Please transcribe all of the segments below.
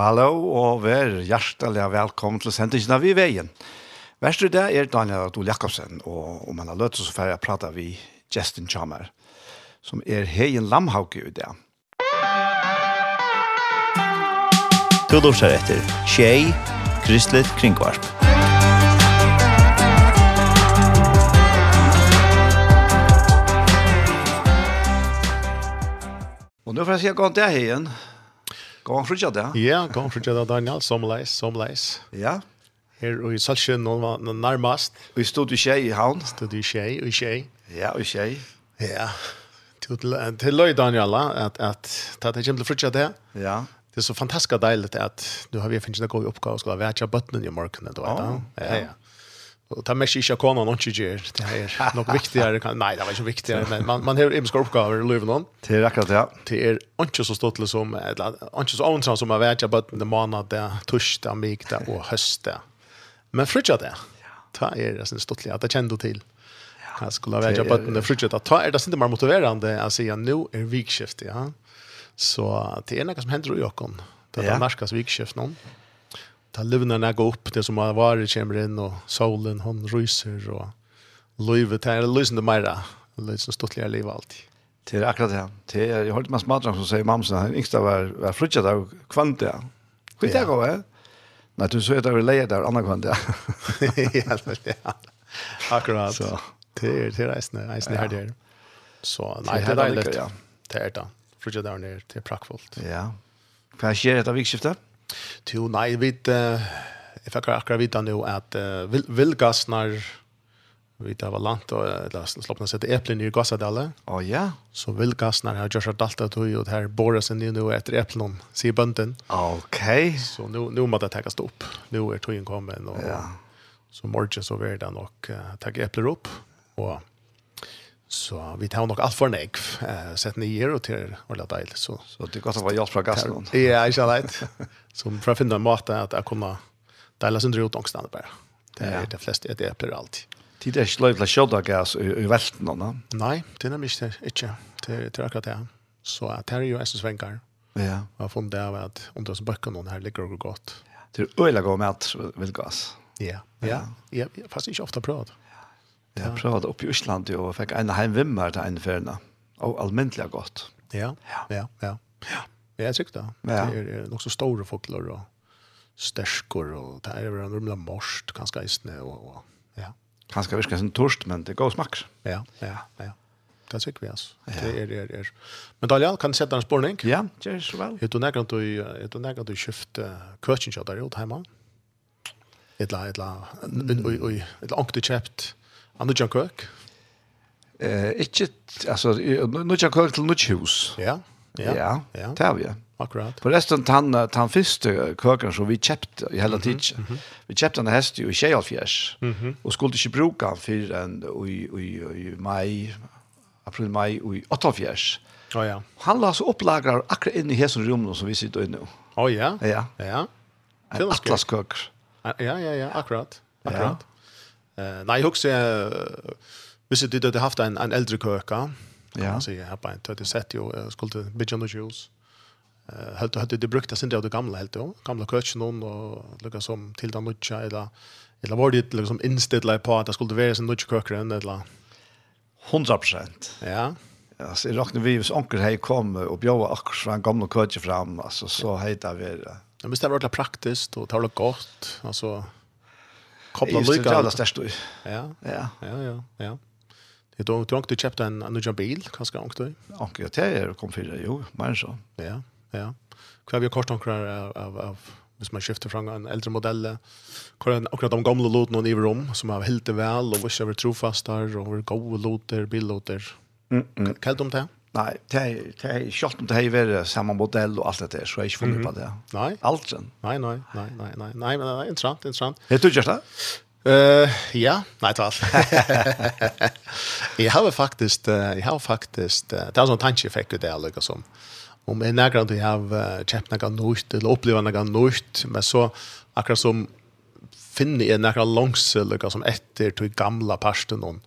Hallo og vær hjertelig velkommen til sendingen av I veien. Værst i det er Daniel Adol Jakobsen, og om han har løtt så får jeg prate vi Justin Chammer, som er heien lamhauke i det. Du lortar etter Tjei, Kristelig Kringvarp. Og nå får jeg si at til heien. Gång frutja det? Ja, gång frutja det, Daniel. Som leis, som leis. Ja. Her og i Salsjøen, noen var nærmast, Vi stod i tjei i havn. Stod i tjei, i tjei. Ja, i tjei. Ja. Til, til løy, Daniel, at, at, at jeg kommer til frutja det. Ja. Det er så fantastisk deilig at du har vi finnet en god oppgave å skulle være tja bøttene i morgenen. Ja, ja, ja. Och ta mesh isha kona och inte ger. Det är nog viktigare kan nej, det var inte viktigare men man man har imska uppgifter i Löven Det är akkurat ja. Det är inte så stort som eller inte så onsam som man vet jag bara den månad där torsdag, migda och hösta. Men frutja det. Ta er det sen stort att det kände till. Jag skulle ha vädjat på den frutja att ta er det inte mer motiverande att säga nu är vikskift ja. Så det är något som händer i Jokon. Det är ja. Danmarkas vikskift någon ta luvnarna går upp det som har varit kommer in och solen hon ryser och livet här lysande mera lysande stortliga liv alltid Det är akkurat det. Det är jag har ett massa matrar som sier mamsen han yngste var var flyttat av kvanta. Skit jag va? Nei, du så heter det lejer där andra kvanta. Ja, ja. Akkurat. Så det er det reisende, reisende nice här där. Så nej, det är det. Det er det. Flyttat nere, det er prakkfullt. Ja. Hva skjer etter vikskiftet? Ja. Jo, nei, vi vet, jeg fikk akkurat vite nå at uh, vilgassnar vi vet, det var langt og la sloppna sette eplen i gassadale. Å ja. Så vilgassnar har gjort seg dalt at og det her borer seg nå etter eplen sier bønden. Ok. Så nå nu må det tekast opp. Nå er togjen kommet, og ja. så morgen så vil det nok uh, ta epler opp og Så vi tar nok alt for nek. Eh sett ni og til till och la Så så det er godt å var hjelp fra gassen. Ja, ikke leit. Som för att finna en måte att jag kunna dela sin drot ångstande bara. Det är ja. det flesta det är alltid. Det är inte löjligt att köta gas i i välten. Nej, det är nämligen inte. inte. Det är akkurat det. Så att här är ju en svänkar. Ja. Jag har funnit det av att under oss är som böcker någon här ligger och går gott. Det är öjla gå med allt vill gas. Ja, ja. ja. Fast inte ofta prövat. Ja. Jag prövade upp i Island och fick en hemvimmar till en färna. Och allmäntliga gott. Ja, ja, ja. ja. Det Ja. Det er, er nok så store fokler og stäskor og det er en rumla morst kanskje isne og, og ja. Ganska visst som torst men det går smack. Ja, ja, ja. Det tycker vi alltså. Det är det är. Men då kan sätta en spårning. Ja, det er så vel. Hur du nägrar du hur du nägrar du skift coaching shot där åt hemma. Etla etla oj oj etla onkel chapt. Andra John Kirk. Eh, inte alltså nu John Kirk till Nutch Hus. Ja. Ja, ja, ja. det har vi. Akkurat. Forresten, han, han første køkken som vi kjøpte i hele tiden, mm -hmm. vi kjøpte han hest i Kjellfjers, mm -hmm. og skulle ikke bruke han før en, i, i, i mai, april-mai i Åttafjers. Oh, ja. Han la så opplagret akkurat inn i hessen rummet som vi sitter inne i. Oh, ja? Ja. ja. En atlaskøker. Ja, ja, ja, akkurat. akkurat. Ja. Uh, nei, jeg husker, hvis du hadde haft en, en eldre køker, kan ja. man säga här på en tvätt sett ju skulle on the jules eh helt hade det brukt sen det gamla helt då gamla köchen och lucka som till den nutcha eller eller var det liksom inställt på att det skulle vara en nutcha kökren eller 100%. Ja. Alltså jag räknar vi hos onkel hej kom och bjöd akkurat från gamla köchen fram alltså så heter vi det. Ja, men det var ordentligt praktiskt och tar det gott. Alltså koppla lyckan. Det är det. Ja. Ja. Ja, ja, ja. Jag tror inte du köpte en en bil, kanske inte. Anke det är kom för jo, men så. Ja, ja. Kvar vi kort några av av hvis man skifter fra en äldre modell hvor er akkurat de gamle låten og nivå om som har helt vel og ikke over trofastar og over gode låter, billåter mm, mm. Hva er det om det? Nei, det er kjøtt om det er vært samme modell og alt det der, så jeg har ikke funnet på det. Nei. Alt sen. Nei, nei, nei, nei, nei, nei, men det er interessant, interessant. Vet du ikke det? Uh, ja, nei, tal. jag har faktiskt uh, jag har faktiskt uh, det är sånn tanke jeg fick ut det liksom, som om en några du har uh, kjøpt noe nytt eller opplevd noe nytt men så akkurat som finner jag några långsöliga som efter till gamla parsten hon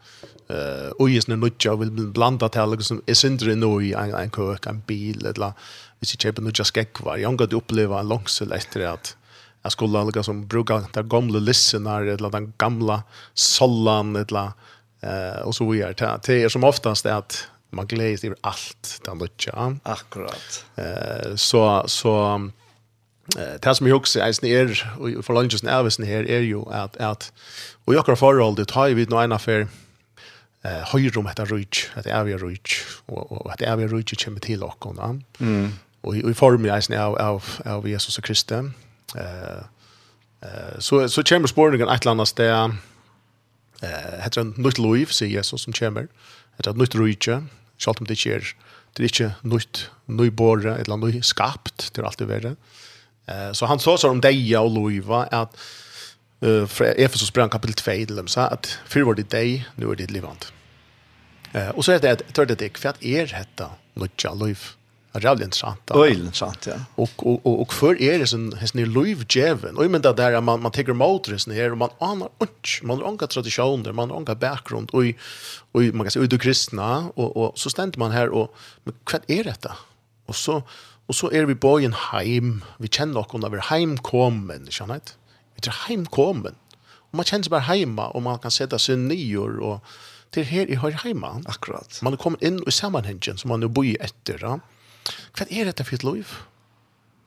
eh och just när nutja vill blanda till liksom, jeg synder det nå i en en køk, en bil eller hvis jag köper nutja skäck var har opplevd uppleva en långsöl etter att jag skulle lika som bruka de gamla lyssnar eller den gamla sollan eller eh och så vidare. Det är som oftast är att man gläds över allt den lutcha. Akkurat. Eh så så eh det som jag också är er, och för lunchen är här är ju att att och jag har förhåll det har ju vid någon affär eh höjer om detta rutsch att är vi rutsch och och att är vi rutsch kommer till och kom. Mm. Och i form i isen av av av Jesus Kristus Eh så så kommer spårningen ett annat där. Eh heter en nytt liv säger Jesus som kommer. Ett ett nytt rike. Schalt om det sker. Det är inte nytt ny nyborre eller nytt skapt det är alltid värre. Eh så han sa så om deja och loiva att eh från Efesos brev kapitel 2 till dem så att för vår dig nu är det livant. Eh och så är det att det är för att er detta nytt liv jävligt intressant. Öjligt sant, ja. Och, och, och, og för er är det sån hästen i Löfgäven. Och jag menar där man, man tar mot resten här och man anar inte. Man har inga traditioner, man har inga bakgrunn, og, og man kan si, og du kristna. Och, och så stender man här och, men vad är detta? Och så, och så är vi på en heim. Vi känner också när vi är heimkommen, känner inte? Vi tror heimkommen. Och man kjenner seg bare hemma och man kan sätta sig nyor och till her i har hemma. Akkurat. Man kommer in i sammenhengen, som man nu bor etter, efter. Ja? Hva er dette for et liv?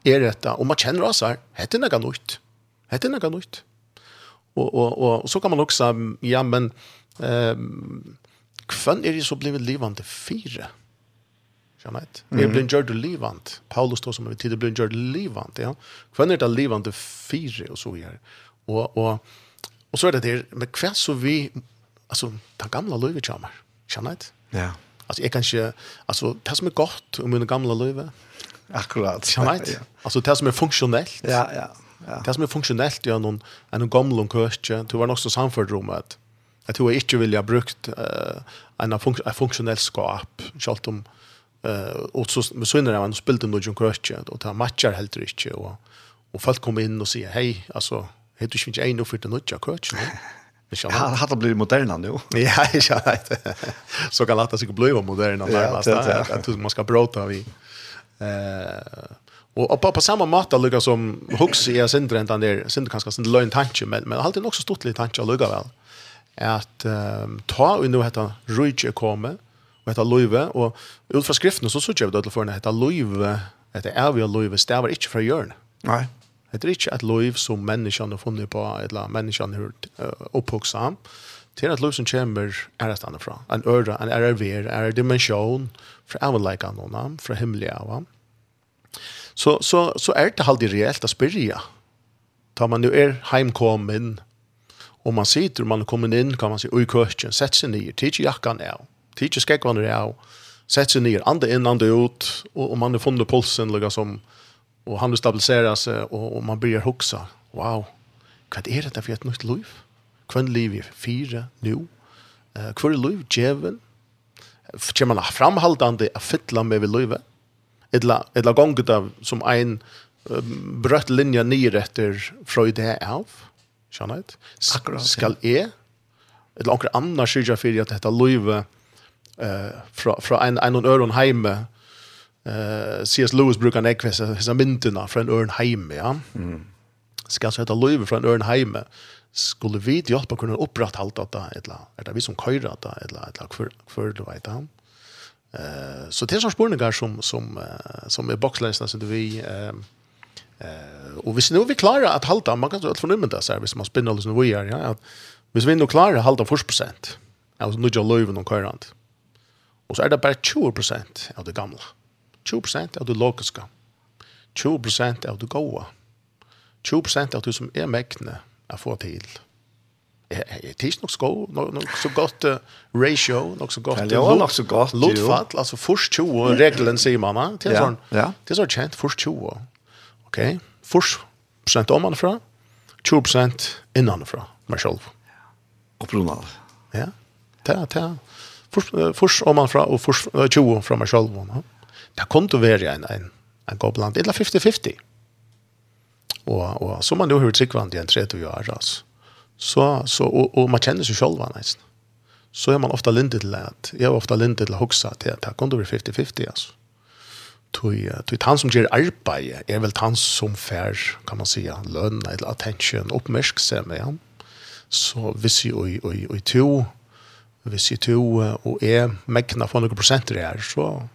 Er dette, og man kjenner oss her, hette noe nytt. Hette noe nytt. Og, og, og, og så kan man også, ja, men um, hvem er det så blevet livende fire? Skjønner jeg? Mm. Er blevet gjørt livende. Paulus står som en tid, er blevet gjørt livende, ja. Hvem er det livende fire, og så videre. Og, og, og så er det der, men hva så vi, altså, den gamle livet kommer, skjønner jeg? Ja. Alltså jag kanske alltså det som är gott om mina gamla löva. Akkurat. Ja, right? ja. Alltså det som är funktionellt. Ja, ja. Ja. Det som är funktionellt gör någon en gammal kyrka. Det var nog så samförd rum att jag tror jag inte vill jag brukt eh en funk funktionell skap. Schalt om eh och så med sönder när man spelade någon kyrka och ta matcher helt riktigt och och folk kom in och säger hej alltså heter du inte en och för den nutja kyrka. Ja, Han hade blivit moderna nu. ja, jag vet. Så kan låta sig bli moderna närmast. Ja, att man ska bråta vi. Eh och på, på samma mått lukar som Hooks är sindre inte där, synd kanske sindre lögn tanke men men alltid också stort lite tanke lukar väl. Att um, ta och nu heter Rujje komme och heter Löve och utifrån skriften så så jag det för att Löve, heter är vi Löve stavar inte för Jörn. Nej. Det er ikke et liv som menneskene har funnet på, eller menneskene har uh, uppvuxat. Det er et liv som kommer er et annet fra. En øre, en RRV, en dimension från ävenläka någon, fra himliga. av. Så, så, så er det aldrig reellt att spyrja. Da man nu er heimkommen og man sitter och man kommet inn, kan man si, ui kursen, sett seg ner, tidsi jakkan av, tidsi skäckvann av, sett seg ner, ande inn, ande ut og, og man har funnet pulsen liksom, som Och han stabiliserar sig och, och man börjar huxa. Wow, vad är det för ett nytt liv? Kvön liv i fyra nu. Eh, kvör liv djävulen. Kör man framhållande att fylla med vid livet. Eller, eller gånget av som en um, brött linje ner efter från det av. Känner jag Skal är eller några andra skydda för att detta livet uh, från en, en och öron hemme Uh, C.S. Lewis brukar en ekvis hisa myndina fra ja. Mm. Ska så heta Löve från en Örnheime. Skulle vi hjelpa kunne oppretthalda det, eller Är det vi som køyra det, eller, eller hver, hver du veit det. eh så det är så spurningar som, som, uh, som er så det vi... Uh, eh og vi nu vi klarar at hålla man kan jo alt fornummen det, hvis man spinner litt vi är ja, att hvis vi nu klarer at hålla 40%, altså nu jag löven och og køyrand, og så er det bara 20% av det gamla. Mm 20% av det logiska. 20% av det goda. 20% av det som är mäkne att få till. Det är nog så, nog så gott ratio, nog så gott Det är nog så gott. Lotfall, alltså först 20 regeln säger man. Det är sån, det är så känt först 20. Okej, först procent om man från, 20 procent innan från mig själv. Och brunal. Ja, det ta det. Först, först om man från och först 20 från mig själv. Ja det kom til å være en, en, en god blant, eller 50-50. Og, og så man jo hørt sikkert igjen 30 år, altså. Så, så, og, og man kjenner seg selv, nesten. Så er man ofte lindet til at, jeg er ofte lindet til å huske at det, det kom til å være 50-50, altså. Tui, tui han som gjør arbeid er vel han som fær, kan man säga lønn eller attention, oppmersk seg med han. Så hvis jeg og, og, og, to, hvis jeg to og er megner for noen prosenter her, så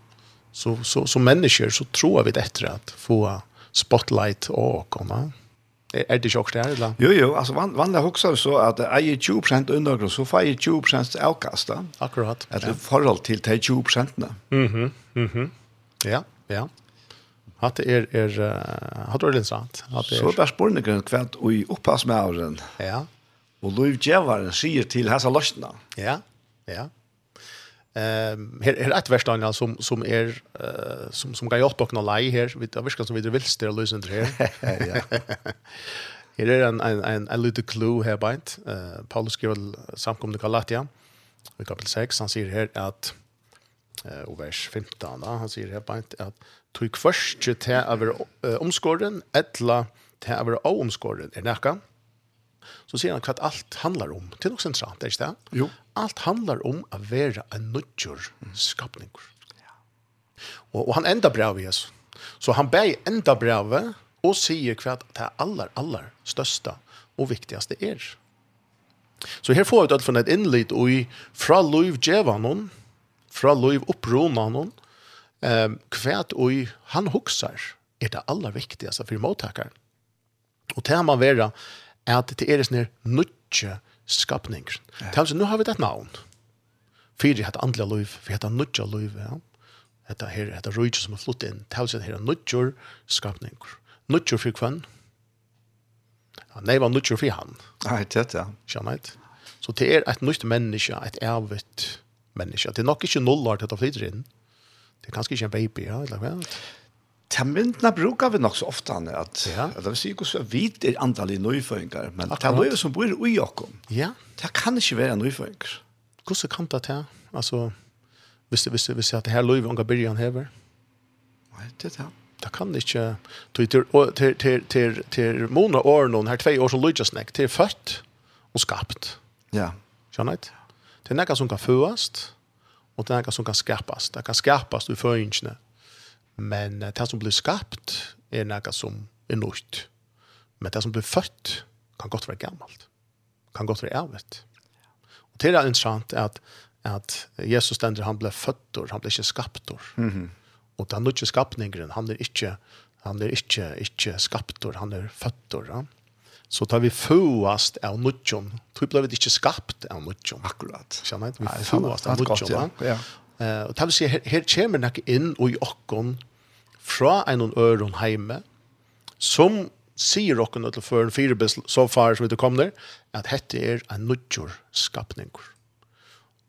så, så, som människor så tror vi det att få spotlight och komma. Är det tjockt där eller? Jo, jo. Alltså van, vanliga också så att är 20% undergrund så får ju 20% avkast. Akkurat. Att det förhåll till till 20%. Mhm. Mhm. Ja, ja, ja. Hatt er, er, hatt er sant. Hatt er... Så bare spørningen kvart og i oppassmæren. Ja. Og Louis Jevaren sier til hessa løsna. Ja, ja. Ehm här är ett Daniel som som är som som kan gjort och någon lei her vi det viskar som vi vill ställa lösen det här. Ja. her er en en en en liten clue her bint. Eh Paulus skriver samkomne Galatia. I kapitel 6 han sier her at eh och vers 15 han sier her bint at tog först till over omskåren etla till over omskåren er näkan så sier han hva alt handlar om. Det er nok sentralt, er ikke det? Jo. Alt handlar om å være en nødgjør skapning. Ja. Og, og han enda brev i Jesus. Så han ber enda brevet og sier hva det er aller, aller største og viktigste er. Så her får vi det for et innlitt og i fra lov djevanen, fra lov opprona noen, eh, hva og han hukser er det aller viktigste for mottakeren. Og det må være at det er sånne nødtje skapninger. Ja. Til altså, nå har vi det navn. Fyre heter andelig liv, vi heter nødtje liv, ja. Hetta her, hetta rujtje som er flutt inn. Til altså, her er skapning. skapninger. For kvann. Ja, nei, var nutjur for han. Nei, det ja. Skjønner Så det er et nødt menneske, et ervet menneske. Det er nok ikke nullar til å flytte inn. Det er kanskje ikke en baby, ja, eller hva? Ta myndna brukar vi nok så ofta när at ja. att vi ser hur vitt er antall i nyföringar men att det är som bor i Jakob. Ja. Det kan inte vara nyföringar. Hur så kan det Altså Alltså visst visst visst att det her löv unga byrjan hever. Nei, det där. Det kan inte till till till till till måna år någon her tvei år så Lucas snack till fött og skapt. Ja. Janet. Det er något som kan føast og det er något som kan skapas. Det kan skapas ur föringarna Men det som blir skapt er noe som er nødt. Men det som blir født kan godt være gammalt. Kan godt være ævet. Og til det er interessant at, at Jesus stender, han ble født, han ble ikke skapt. Mm -hmm. Og den nødvendige skapningeren, han er ikke, han er ikke, ikke skapt, han er født. Ja? Så tar vi fåast av nødvendige. Tror vi ble ikke skapt av nødvendige. Akkurat. Skjønner jeg? Vi fåast av nødvendige. Ja. Eh, og tal seg her, her kommer nok inn og i okkon fra en og øron heime, som sier okken til før fire så far som vi kom der, at dette er en nødgjør skapning.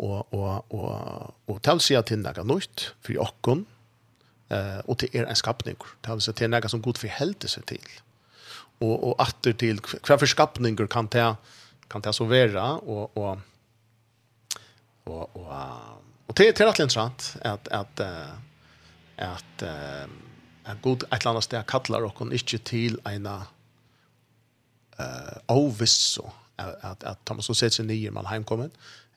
Og, og, og, og tal si at det er noe nødt for okken, eh, og det er en skapninger. Tal si at det er noe som god forhelder seg til. Og, og atter til hva for skapninger kan det kan det så være, og, og, og, og Och det är rätt intressant att att att att god ett annat ställe kallar och hon inte till ena eh oviss at att att Thomas så sätter sig man heimkommen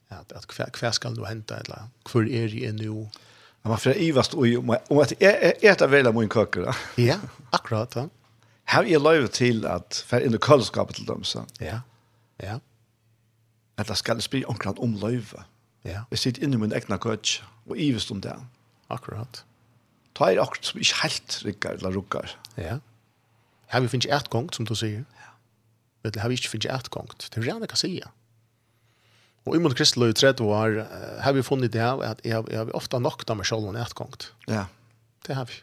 att att kvar kvar ska nu hämta eller kvar är det nu Ja, man får ivast och om att det väl min da Ja, akkurat. Ja. Här är lov till att för in i kölskapet till dem så. Ja. Ja. Att det ska spela omkring om löva. Ja. Jeg sitter inne i min egna køtj, og ivest om det. Akkurat. Ta er akkurat som ikke helt rykker eller rukker. Ja. Her vi finnes et gongt, som du sier. Ja. Eller her vi ikke finnes et gongt. Det er gjerne kan sige. Og imot Kristeløy 30 år, har vi funnet det at jeg, jeg har ofte nok da meg selv om et gongt. Ja. Det har vi.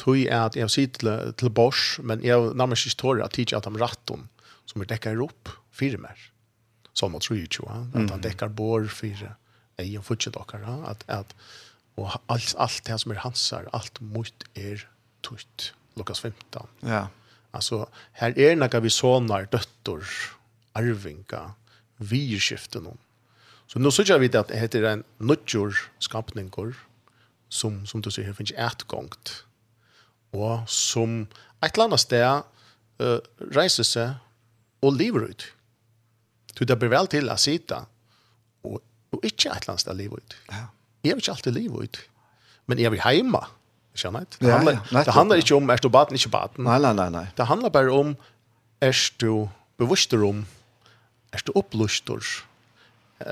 Tøy er at jeg har sitt til, til Bors, men jeg har nærmest ikke tåret at jeg har tatt om som er dekket opp, fire mer. Ja som att tror ju att han täcker bor för i en futch dockar att att och allt allt det som är hansar allt mot er tutt Lukas 15. Ja. Alltså här är några vi sonar döttor arvinga virskiften om. Så nu så jag vi det att det heter en nutjor skapningar som som du säger finns ett gångt. Och som ett annat sted uh, reiser sig och lever ut. Du det blir väl till att sitta och, och inte ett lands sted liv ut. Ja. Jag vill inte alltid liv ut. Men jag vill hemma. Känner inte. Det handlar, ja, ja. det handlar inte om är du baden, inte baden. Nei, nei, nei, nei. Det handlar bara om är du bevisst om är du upplustor.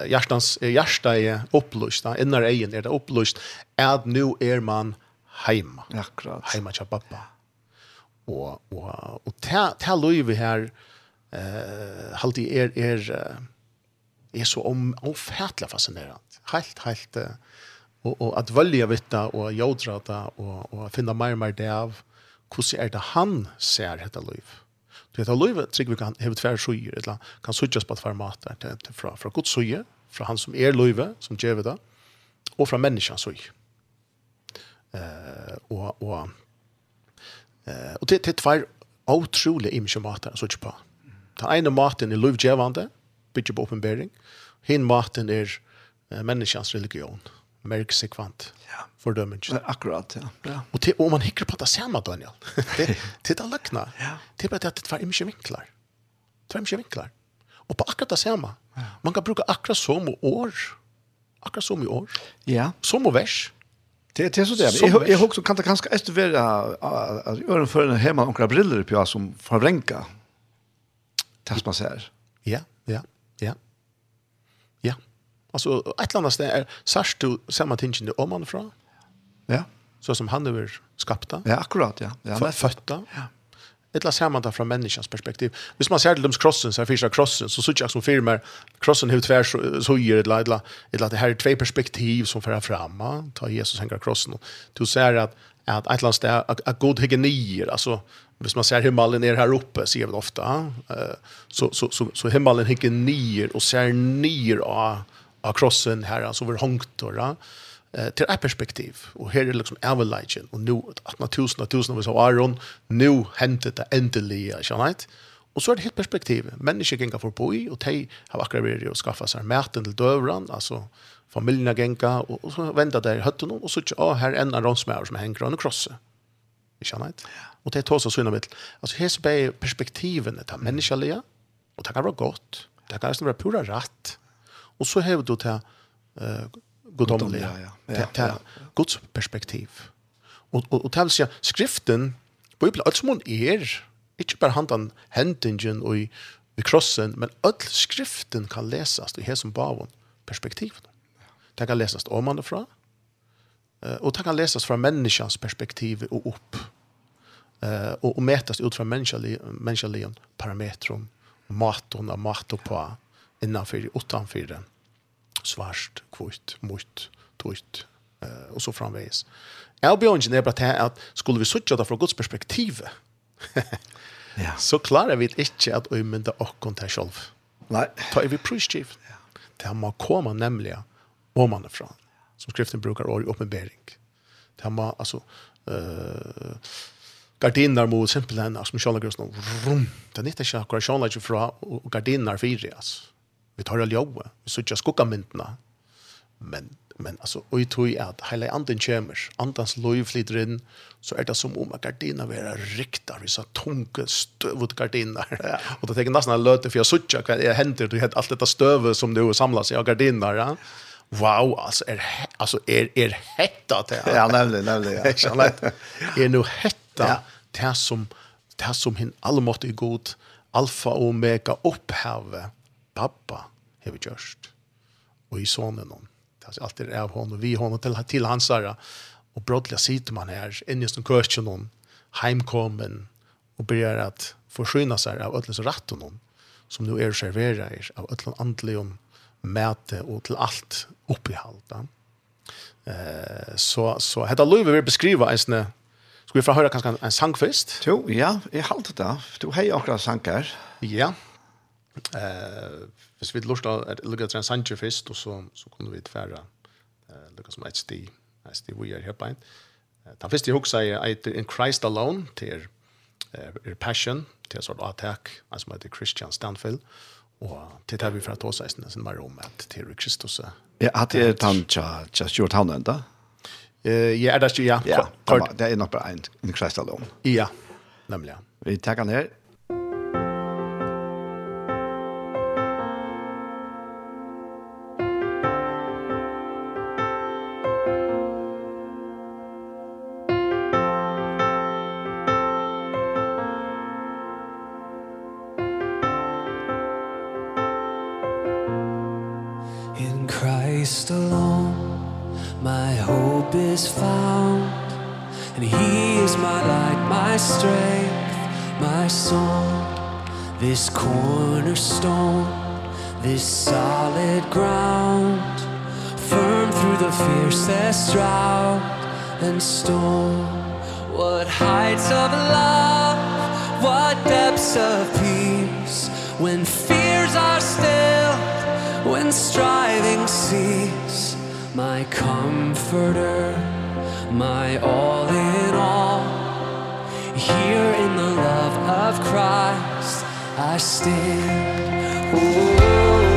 Hjärtans hjärta är upplust. Innan egen är det upplust. Är nu är man hemma. Akkurat. Hemma till pappa. Och, och, och ta, ta liv här eh halt er er er så om ofattla fascinerande. Helt helt och och att välja vittna och jodra ta och och finna mer mer det av hur er det han ser dette liv. Du vet liv livet vi kan heve tvär sjö eller kan sökas på ett format til, til, från från Guds sjö, från han som är livet som gjør det och från människans sjö. Eh och och eh och det det tvär otroliga mater, så typ på den ene maten er lovgjevande, bygger på oppenbering. Hin maten er uh, menneskens religion, merksekvant, ja. fordømmelse. Ja, akkurat, ja. ja. Og, te om man hikker på det samme, Daniel. det, det er løgna. Ja. Det er at det var ikke vinklar. Det var ikke vinklar. Og på akkurat det samme. Ja. Man kan bruka akkurat som år. Akkurat som i år. Ja. Som og vers. Det det är så det. Jag jag också kan det kanske efter vara att öronförna hemma några briller på som förvränka tas man ser. Ja, ja, ja. Ja. Alltså ett annat ställe är särskilt du samma tingen om man från. Ja. Så som han över skapta. Ja, akkurat, ja. Ja, fötta. Ja. Ett la ser man det från människans perspektiv. Hvis man ser det lums krossen, så finns det krossen, så såg jag som firmer, krossen hur tvärs så gör det ladla. Det låter här två perspektiv som förar fram. Ta Jesus hänger krossen. Du ser att att ett last är att god hygienier alltså hvis man ser himmelen är här oppe, ser vi ofta eh så så så så himmelen hygienier och ser ner av av krossen här alltså över honktorra eh till ett perspektiv. Och här är det liksom Everligen och nu att tusen och tusen av oss har Aron nu hämtat det äntligen så right Och så är det helt perspektiv. Människor gänga förbi och de har akkurat varit och skaffa sig maten till dövran, alltså familjerna gänga och, och så vända där i hötten och så ja, här är en av de som hänger och krossar. Ikke känner Og Och det er så synd om mitt. Alltså her så är perspektiven att menneskelige, och det kan vara gott. Det kan vara pura rätt. Och så har du det eh, godomliga. til, är Guds perspektiv. Och, och, og til å si, skriften, Bibelen, alt som hun är, Ikke bare handan hendingen og i, i krossen, men all skriften kan lesast i hesen bavon perspektiv. Det kan lesast om man fra, og det kan lesast fra menneskans perspektiv og opp, og, og metast ut fra menneskaligen parametrum, maton og mat og på, innanfyr, utanfyr, svart, kvitt, mot, tøyt, og så framveis. Jeg bjør ikke nebra til at skulle vi söka det fra Guds perspektivet, ja. så klarar vi inte att ummynda och konta själv. Nej. Ta vi prisgift. Ja. Det må komma nämligen ovanifrån. Som skriften brukar år i uppenbering. Det må alltså eh uh, gardiner mot simpelthen altså som kjallagros nå rum det er ikke akkurat kjallagros fra og gardiner fyrir altså vi tar all jobbet vi sutja skukkamyndene men Men alltså och i tog att hela anden kommer, andens lov flyter inn, så er det som om att gardina vara vi så tunga støvet gardina. Ja. och då tänker nästan löte för jag sucha vad det händer du helt allt dette støvet som du samlas seg av gardina. Ja? Wow, alltså är alltså är är hetta det. Ja, nemlig, nemlig. Ja. Jag sant? Är nu hetta det som det som hin allmäktig god alfa och omega opphavet, pappa har vi gjørst. Och i sonen honom. Alltså allt är av honom, vi honom till, till hans ära. Och brottliga sitter man här, inne just en kurs någon, heimkommen och börjar att förskyna sig av ödlens rätt och som nu är servera er av ödlen andligom mäte och till allt uppehållta. Eh, så, så detta Louis vill beskriva en sån Ska vi få höra kanske en, en sangfest? Jo, ja, jag har det där. Du har ju också sanger. Ja. Eh, hvis vi lurte at lukka til en sanger først, og så, så kunne vi tverra uh, lukka som et sti, et sti vi er her på en. Uh, den første jeg huksa er eiter In Christ Alone, til er, er Passion, til en sort attack, en som heter Christian Stanfield, og til det vi fra tåsa i sin mer om at til er Kristus. Ja, at det er tann tja, tja, kjort han enda? Ja, er det, ikke, ja. Ja, det er nok bare en In Christ Alone. Ja, nemlig. Vi tar han her. my hope is found and he is my light my strength my song. This cornerstone this solid ground firm through the fiercest drought and storm. What heights of love what depths of peace when fears are still when striving cease my comforter my all in all here in the love of Christ I stand Ooh.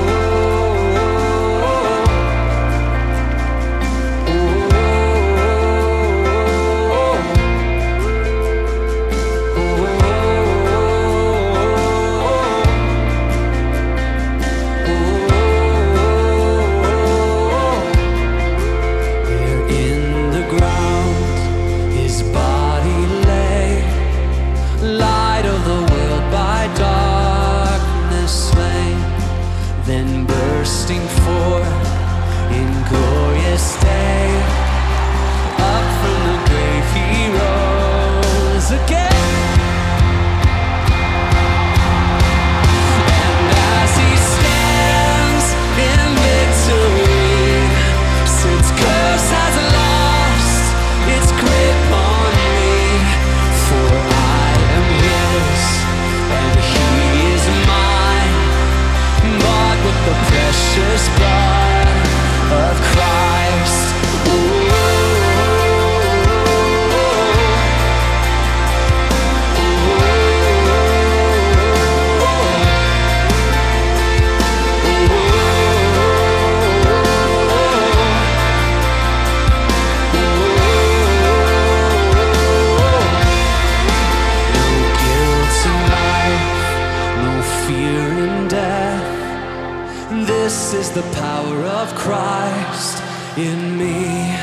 Christ in me.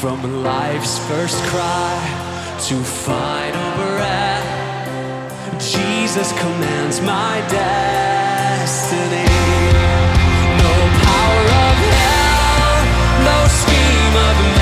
From life's first cry to final breath Jesus commands my destiny. No power of hell, no scheme of man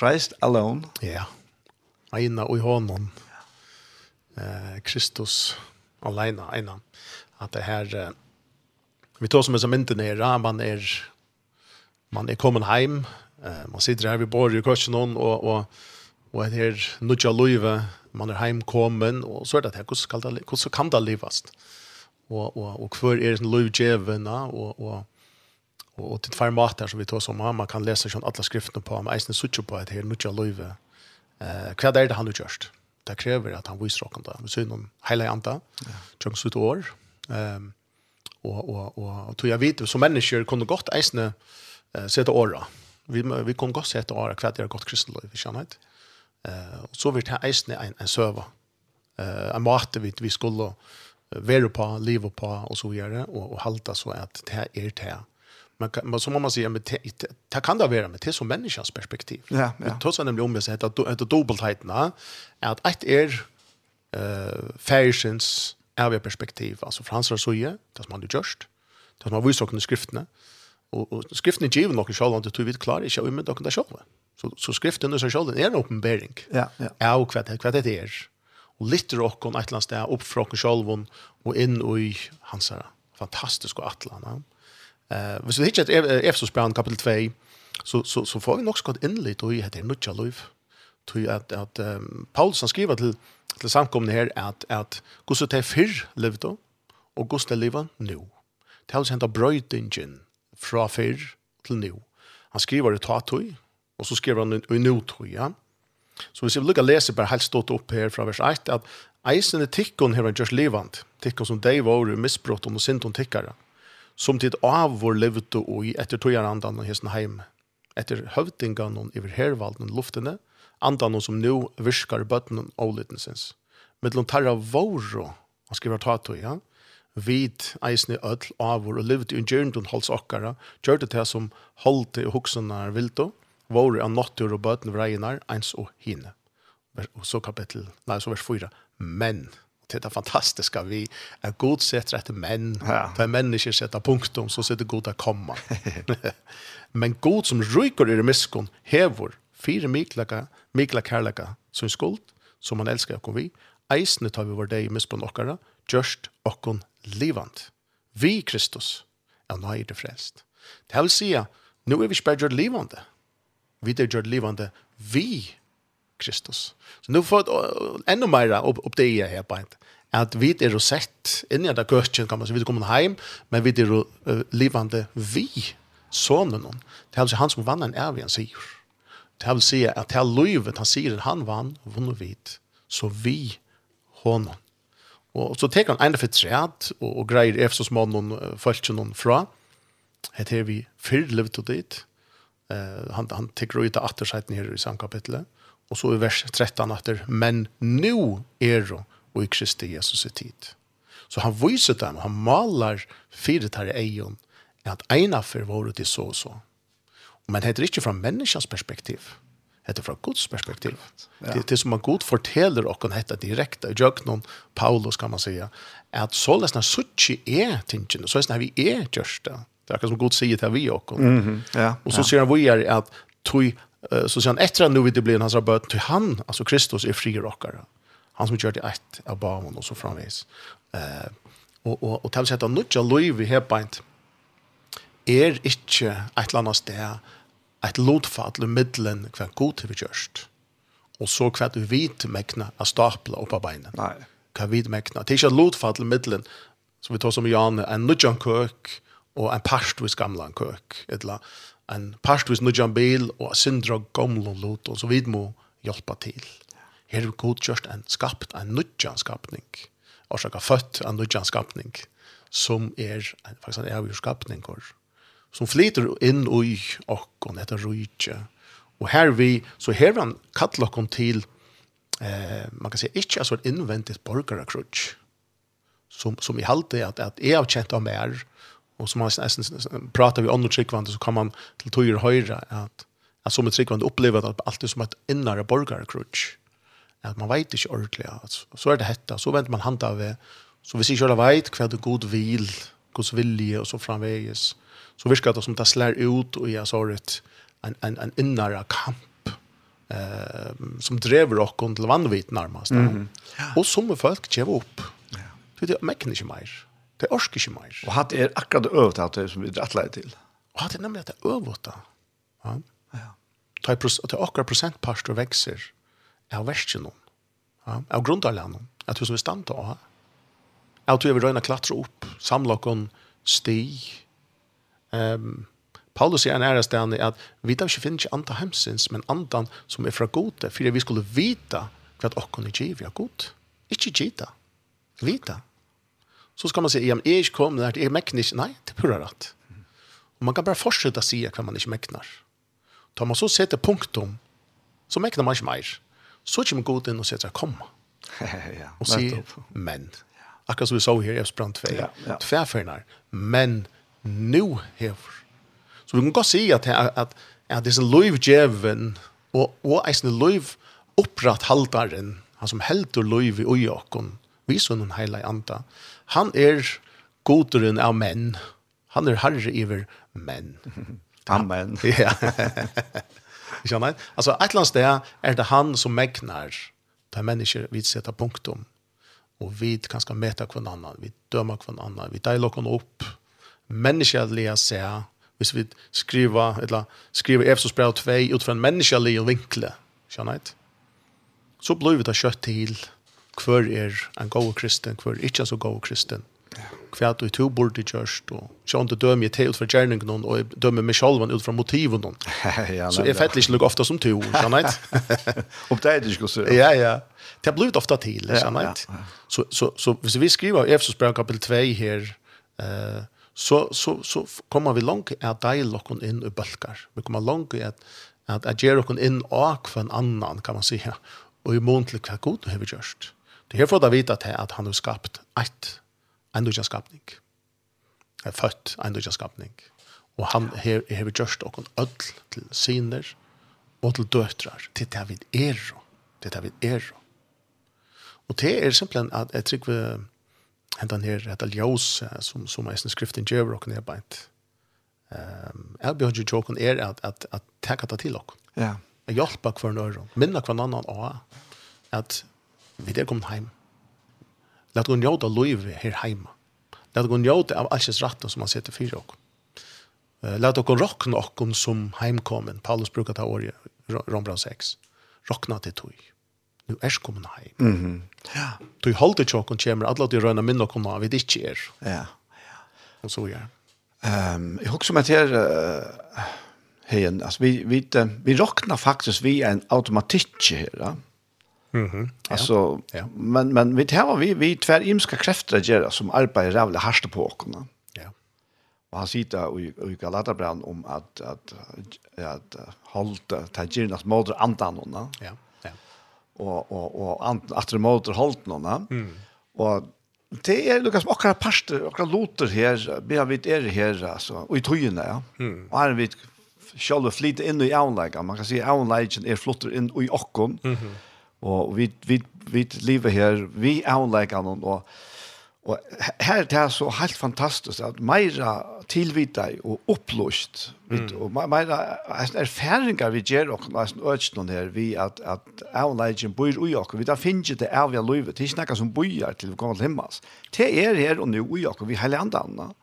Christ alone. Ja. Eina og i honom. Eh, Kristus alene, eina. At det her, eh, vi tar som en som inte nere, man er, man er kommet heim, eh, man sitter her, vi bor i kursen og, og, og det her nudja løyve, man er heimkommen, og så er det her, hvordan kan det, hvordan kan det livast? Og, og, og hver er det løyvgjevene, og, og, och till två matar som vi tar som man kan läsa sånn alle skriftene på om eisen sucho på att här nu jag löve. Eh hva er det han har just. Det krever att han viser åkken det. vi så någon hela anta. Jag så år. Ehm och och och og tror jag vet som människor kunne godt eisen eh sette åra. Vi vi kunne godt sette åra hva det gott kristendom i ikke Eh och så vart det eisen en en server. Eh en mat vi vi skulle vara på, leva på och så vidare och och halta så att det här är det här man kan, så må man säga, med det, kan det vara, med det som människans perspektiv. Ja, ja. Trots att nämligen omvis att det dubbeltheterna, är att ett är uh, färgsens ärviga perspektiv, alltså fransar så är det som han har gjort, det som han visar också i skrifterna och, och skriftene er givet noen själva inte det tror vi klarer ikke å umynda noen sjål. Så, så skriften och så själva är en uppenbarelse. ja, ja. av hva det, vad det är. Och litt råkken et ett annet sted opp fra noen sjål og i hans her fantastiske atlan. Eh, hvis vi hittar Efesos brand kapitel 2 så så så får vi nog skott in lite och heter nutcha liv. Tror att att um, Paulus han skriver till till samkomna här att att gosse te fyr levde och gosse lever nu. Tals henta brøydingen fra fyrr till nu. Han skriver det tatoi och så skriver han i nå tog, ja. Så hvis vi lukkar lese bare helt stått opp her fra vers 1, at eisen er tikkon her var just levant, tikkene som de var misbrott og synd om tikkara som tid av vår levd og i etter tog andan og hesten heim, etter høvdingan og iver hervalden luftene, andan som nu virkar bøtten og avlyttensens. Mellom tarra våro, han skriver tato, ja, vid eisne öll avur og levde i gjørndun hals okkara, gjør det til som holdt og hoksunar vildo, våre av nottur og bøtten vreinar, eins og hine. Og så kapittel, nei, så vers 4, men, det är det fantastiska vi är god sätter efter män. Ja. Där människor sätter punktum så sätter god att komma. Men god som ryker i det miskon hevor fyra miklaka, mikla kärleka som skuld, som man älskar och vi. Eisne tar vi vår dag i miskon okkara, just okkon livant. Vi Kristus er nøye det frelst. Det vil si nu nå er vi ikke bare livande. Vi er gjør livande vi Kristus. Så nu får ännu mer upp, upp det i här på en. At vi är sett inn i det gøtjen, kan man si, vi kommer hem, men vi er uh, levande vi, sonen. Det är alltså han som vann en ärvigen sier. Det vil si at det er livet han säger han vann, vann vid. Så vi, honom. Og så tek han enda for træt, og, og greier efter som han følt noen fra. Hette er vi fyrre livet og dit. Uh, han, han tek ut av atterseiten her i samkapitlet. Og så i vers 13 etter, men nu er det og i Kristi Jesus i tid. Så han viser dem, han maler fire tar i egen, at ena for våre til så og så. Men det er ikke fra menneskens perspektiv, det er fra Guds perspektiv. Ja. Det, det som at Gud forteller og kan hette direkte, i Jøknon, Paulus kan man säga, at så løsner suttje er tingene, så løsner vi er gjørste. Det er akkurat som Gud sier til vi og. Mm -hmm. ja, og så ja. sier han vi er at tog så sier han etter at nu vil det blir hans rabatt till han alltså Kristus är fri rockare. Han som gjorde ett av barnen och så framvis. Eh och och och tals att han lov i här bint. Er ikke et eller annet sted et lotfall i middelen hva god vi gjørst. Och så hva du vet mäkna att stapla opp av benen. Nej. Kan vi mäkna. Det är inte lotfall i middelen som vi tar som Janne, en nødjan køk och en parstvis vid køk. kök. Ett en parstvis nudjan bil og sindra gamla lot og så vid må hjelpa til. Her er god just en skapt, en nudjan skapning. Orsaka født en nudjan skapning som er faktisk en evig skapning som flyter inn i okkon etter rujtje. Og her vi, så her han kallar okkon til eh, man kan si ikke altså et innvendigt borgarakrutsk som, som i halte at, at jeg har kjent av mer och som man nesten pratar vi om noe tryckvand så kan man till tog och höra att att som et tryckvand opplever at allt er som ett inre borgarkrutch att man vet ikke ordentlig. At, så er det hetta så venter man handa av så hvis ser själva vet kvar det god vil Guds vilje och så framväges så viskar det som det slår ut och jeg sa det en en en inre kamp eh som driver och til till vanvitt närmast mm -hmm. ja. och som folk kjever upp. Ja. Det är ikke mer. Det er orsker ikke mer. Og hatt er akkurat det øvete at det som vi drattleir til. Og hatt er nemlig at det er øvete. Ja. ja. Det er akkurat prosentparster vekser av versen noen. Ja. Av grunnarlæren. At du som er stand til å ha. At du vil røyne klatre opp, samle noen sti. Um, Paulus sier en ære stedet at vi da ikke finner ikke andre hemsins, men andre som er fra gode, for vi skulle vite hva dere er givet av god. Ikke givet. Vite. Vite så ska man säga, ja, men jag är inte kom, det är. Nej, det är pura rätt. Och man kan bara fortsätta säga vad man inte mäknar. Tar man så sätter punktum, så mäknar man inte mer. Så kommer god in och sätter att komma. ja, och säger, men. Akkurat som vi sa här i sprang 2. Ja, ja. Tvärfärnar. Men nu här. Så vi kan gå se att, att, att, att det är en lovgäven och, och en lovgäven upprätthaldaren, han som helter liv i ojakon, vi sånn en heilig anda. Han er goderen av menn. Han er herre iver menn. Amen. Ja. Ikke annet? Altså, et eller annet sted er det han som megnar de mennesker vi setter punktum. Og vi kan skal møte hver annan, vi dømer hver annan, vi deiler hver opp. Menneskelige seg, hvis vi skriver, eller skriver Efesos brev 2 ut fra en menneskelig vinkle, skjønner jeg? Så blir vi da kjøtt til, hver er en god kristen, hver er ikke så god kristen. Hva du to burde gjørst, og ikke du dømer jeg til ut fra gjerningen, og jeg dømer meg selv ut fra motiven. ja, så jeg fettelig ikke ofta ofte som to, skjønner jeg? Om det er det ikke. Ja, ja. Det har blivit ofta til, ja jeg? Så, så, så hvis vi skriver Efesos brev kapitel 2 her, eh, så, så, så kommer vi langt er deg lukken inn i bølger. Vi kommer langt at at jeg gjør in inn og hver annan kan man si, og i mån til hva god du har gjort. Det här får du veta till att han har skapat ett, en dörja skapning. Han har fött en dörja skapning. Och han har gjort och öll till syner och till döttrar. Det är vid er. Det är vid er. Och det är simpelthen att jag tycker vi henta ner detta ljus som som är sin skriften Jerry och ner bant. Ehm jag behöver ju joken är att att att ta det till och. Ja. Jag hjälpa kvar några, minna kvar någon annan och att vi er kommet heim. Lad gå njóta loiv her heima. Lad gå njóta av alls ratta som han setter fyrir okkur. Lad okkur rokna okkur som heimkommen. Paulus brukar ta året, Rombra 6. Rokna til tog. Nu er kommet heim. Mm -hmm. ja. holder ikke tjokken kommer, Alle de røyna minna okkur av vi ikke er. Ja. Og så gjør. Ehm, jag husker med här uh, heien, alltså vi, vi, vi rokna faktiskt vi en automatik här, ja Mm. Alltså, ja. men, men vi tar vi, vi tvär imska kräfter gör som arbetar jävla harst på åkerna. Ja. Och han sitter i, i Galatabran om att, att, att, hålla ta tagirnas moder antanorna. Ja. ja. Och, och, och ant, att de moder hålltnorna. Mm. Och det är Lukas och några pastor och loter här, vi har är er här alltså, och i tojorna. Ja. Mm. Och här vid själva flit in i avläggen. Man kan säga avläggen är flottar in i åkon. Mm -hmm Og vi, vi, vi lever her, vi avlegger noen, og, og her det er så helt fantastisk at meira tilvita og opplust, mm. og meira erfaringer vi gjør og nesten ødelsen her, vi at, at avleggen bor i oss, vi da finner det avgjør livet, det er ikke noe som bor til vi kommer til himmels. Det er her og nå i oss, vi hele andre. Mm.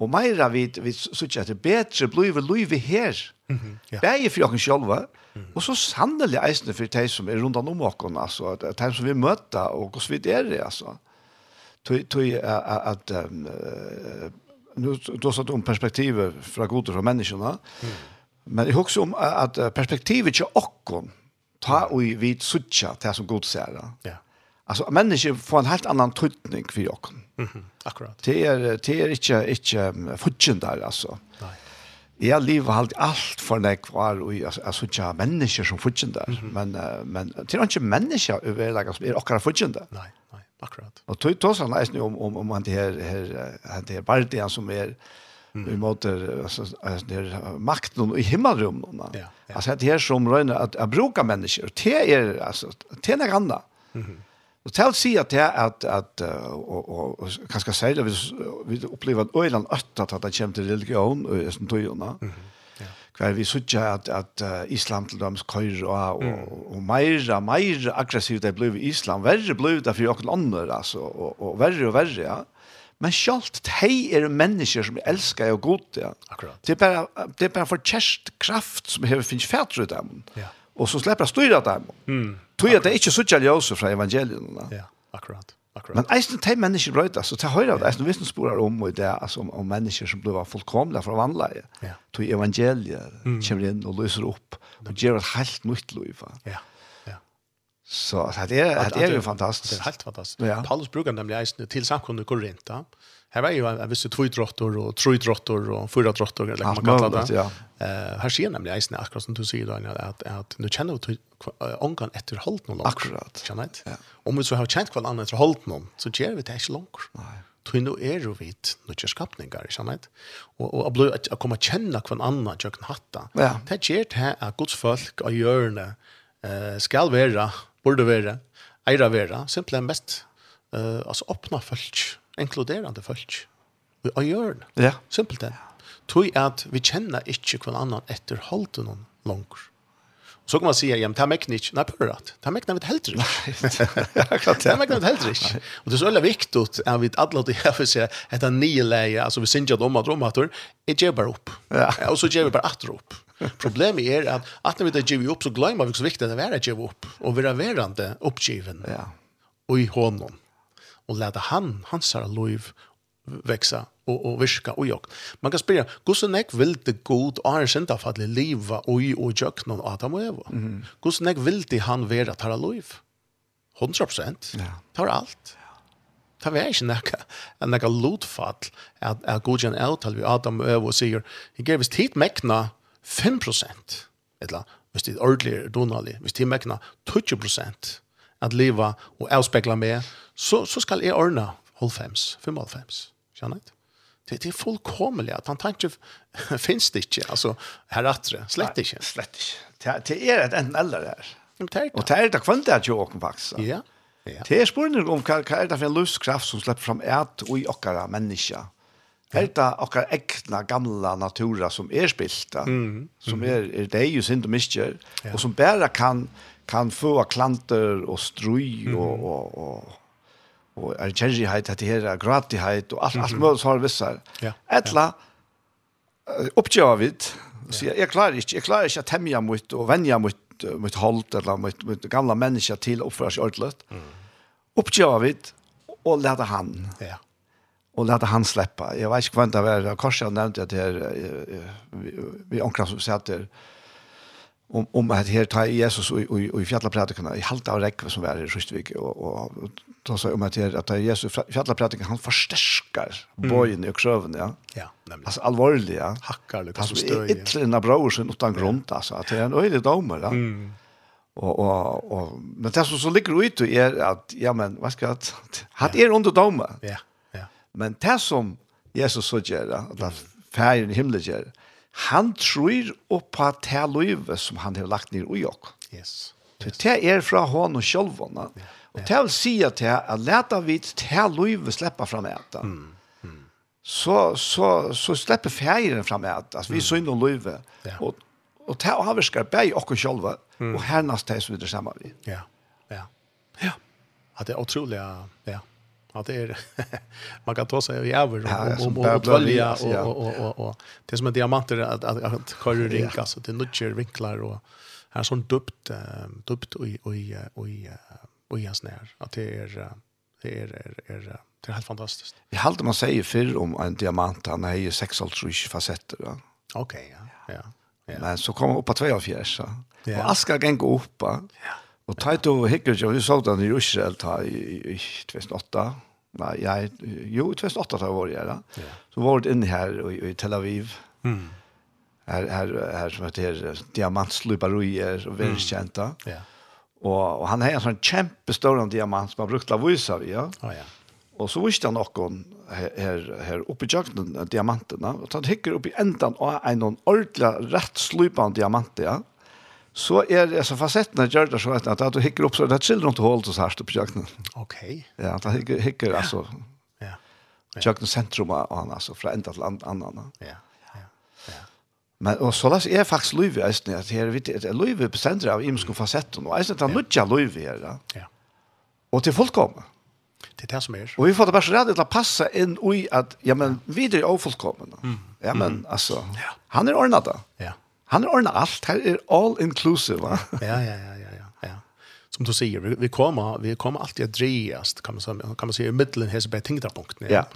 Og meira vi, vi sykje at det betre blir livet her. Mm -hmm, ja. Begge for oss sjølva, mm. og så sannelig eisene for de som er rundt om oss, altså, de som vi møter, og hvordan vi er det, altså. Tøy, tøy, at, at um, nu då satt om perspektivet från goda från människorna. Mm. Men jeg husker om att perspektivet är okkon, ta och vi suttja det som god ser. Ja. Alltså människor får en helt annan tydning for. Mm Mm. Akkurat. Det är er, det är er inte inte futchen der alltså. Nej. Jeg lever halt allt för när kvar och alltså jag människor som futchen där. Mm -hmm. Men uh, men det är inte människor överlag som är också futchen der. Nej, nej, akkurat. Och tog då så nice om om om han det här her han det bara det som är Mm. mot alltså när makten i himmelrummen. Ja, ja. Alltså det här som røyner att att bruka människor. Det är alltså det är något annat. Mhm. Mm Og til å si at det er at, at og, og, og kanskje særlig hvis vi opplever at øyland øtta at det kommer til religion og i sånn tøyene, mm ja. hver vi sørger at, at islam til dem køyre og, mm. og, og mer, mer aggressivt det blir islam, verre blir det for noen andre, altså, og, og verre og verre, ja. Men sjalt hei er mennesker som elskar og god, ja. Akkurat. Det er bare, det er bare for kjærst kraft som hever finnes fætre ut dem. Ja. Och så släpper styra dem. Mm. Tror jag det är inte så jävligt från evangelierna. Ja, akkurat. Akkurat. Men eisen til mennesker brøyta, så til høyre av det, eisen visst sporar om og det, altså om, om mennesker som blir fullkomlige fra vannleie, ja. til evangeliet mm. kommer inn og løser opp, og gjør et helt nytt liv. Ja. ja. Så det er, det er jo fantastisk. Det er helt fantastisk. Ja. Paulus bruker nemlig eisen til samkomne Korinta, ja Här var ju en viss tvådrottor och trodrottor och fyra drottor eller man kallar det. Ja. Eh här ser nämligen isen akkurat som du säger då att att nu känner du onkan efter hållt någon. Akkurat. Känner inte? Ja. Om vi så har känt kvar annat efter hållt någon så ger vi det inte långt. Nej. Tui nu er jo vidt nødja skapningar, ikke Och Og, og blod, at komme kjenna kvann annan tjøkken hatta. Ja. Det gjør det at Guds folk og hjørne eh, skal være, borde være, eira være, simpelthen mest eh, altså åpna folk inkluderande folk. Vi har gjør det. Ja. Simpelt det. Tog at vi kjenner ikke hver annan etter holdt noen langer. Så kan man säga, ja, men det här mäknar inte. Nej, på det. Det här mäknar vi inte helt riktigt. Det här mäknar vi inte helt riktigt. Och det är så väldigt viktigt att vi alla det här för sig att det nio läge, alltså vi syns ju att de har drömmator, ger bara upp. Ja. Och så ger vi bara att upp. Problemet är att att när vi inte ger upp så glömmer vi så viktigt att vara ger upp. Och vi är värande uppgiven. Ja. Och i honom og leta han, hansara liv växa och och viska och jag. Man kan spela Gusenek vill det god är sent av att leva och och jag någon Adam och Eva. Mm. Gusenek vill det han vara att ha liv. 100%. Ja. Tar allt. Ta vær ikkje nekka, nekka lotfall at, at godkjenn avtale vi Adam og Eva og sier, jeg us oss tid mekna 5%, Eller hvis det er ordentlig donalig, hvis tid mekna 20% at leva og avspekla med, så, så skal jeg ordne halvfems, fem halvfems. Skjønner jeg? Det, det er fullkomelig at han tenker, finnes det ikke, altså, her atre, slett ikke. Slett ikke. Det, det er et enten eller der. Det er. Og det er det kvendt det jo åken faktisk. Ja. ja. Det er spørsmålet om hva, hva er det for en løskraft som slipper fram et og i okkara mennesker. Er det okkar ekna gamla natura som er spilt, mm, mm, som er, er det jo synd og miskjer, og som bare kan, kan få klanter og strøy og, mm. og, og, og og er kjærlighet, at det her er gratighet, og alt, alt mulig har vissar. Ja. Etla, ja. oppgjør vi det, sier, jeg klarer ikke, jeg klarer ikke å hemja mot, og venja mot, mot holdt, eller mot, mot gamla mennesker til å oppføre seg ordentlig. Mm. Oppgjør vi og lete han. Ja. Og lete han slippe. Jeg vet ikke hva det var, jeg nevnte at det her, vi, vi omkring som sier at om om att här tar Jesus och och och fjallapredikan i halta av räck som var i Rystvik och och då sa om att här att Jesus fjallapredikan han förstärkar bojen i sjöven ja. Ja, nämligen. Alltså allvarligt ja. Hackar liksom stöj. Ett lilla som utan grund alltså att det är en öde domer ja. Mm. Och och och men det som så ligger ut är att ja men vad ska att hat er under domer. Ja. Ja. Men det som Jesus så gör att färgen i himlen gör. Mm han tror oppa det livet som han har lagt ned i ok. Yes. yes. Det er fra hånd og sjølvånda. Ja. Og det vil si at jeg har lært av vidt til livet slipper fra meg. Mm. Så, så, så slipper ferien fra meg. Altså, vi så synd om livet. Ja. Og, og det har vi skrevet bare oss selv. Mm. Og hernast det som vi det sammen vi. Ja. Ja. Ja. ja. Det er utrolig. Ja att det är man kan ta sig över jävlar och och och välja och och och och det är som en diamant att att att köra rink alltså det nutcher vinklar och här sån dubt dubt och och och och i hans när att det är det är är det är helt fantastiskt. Jag håller man säger för om en diamant han har ju sex alltså facetter va. Okej ja. Ja. Men så kommer upp på 2 av fjärsa. Och askar gäng upp. Ja. Og Taito Hickers, vi så den i Israel ta i 2008. Nei, jeg, jo, i 2008 da var jeg da. Så var det inne her i, i Tel Aviv. Mm. Her, her, her som heter Diamantsluparuier og väldigt Mm. Ja. Og, og han har en sånn kjempestor diamant som han brukt av å ja. Oh, ja. Og så visste han noen her, her, oppe i jakten diamantene. Og han hikker upp i enden av en ordentlig rett slupende diamant, ja. Mm så är det alltså fasetterna gör det så att att du hickar upp så där children to hål så här på jakten. Okej. Ja, att hickar hickar alltså. Ja. ja. Jakten centrum och han alltså från ända till annan. Ja. Ja. Ja. Men och så läs är faktiskt Louis vet ni att här vet det Louis på centrum av imsko fasetten och alltså att nutja Louis här. Ja. ja. Och till folk. Det är det som är. Och vi får det bara så rädd att passa in i att ja men vidare ofullkomna. Mm. Ja men alltså han är ordnad. Ja. Han har ordnat allt. Här är all inclusive, va? ja, ja, ja, ja, ja. ja. Som du säger, vi, vi kommer vi kommer alltid att drejast kan man säga, kan man säga i mitten här så bara tänkta. Ja.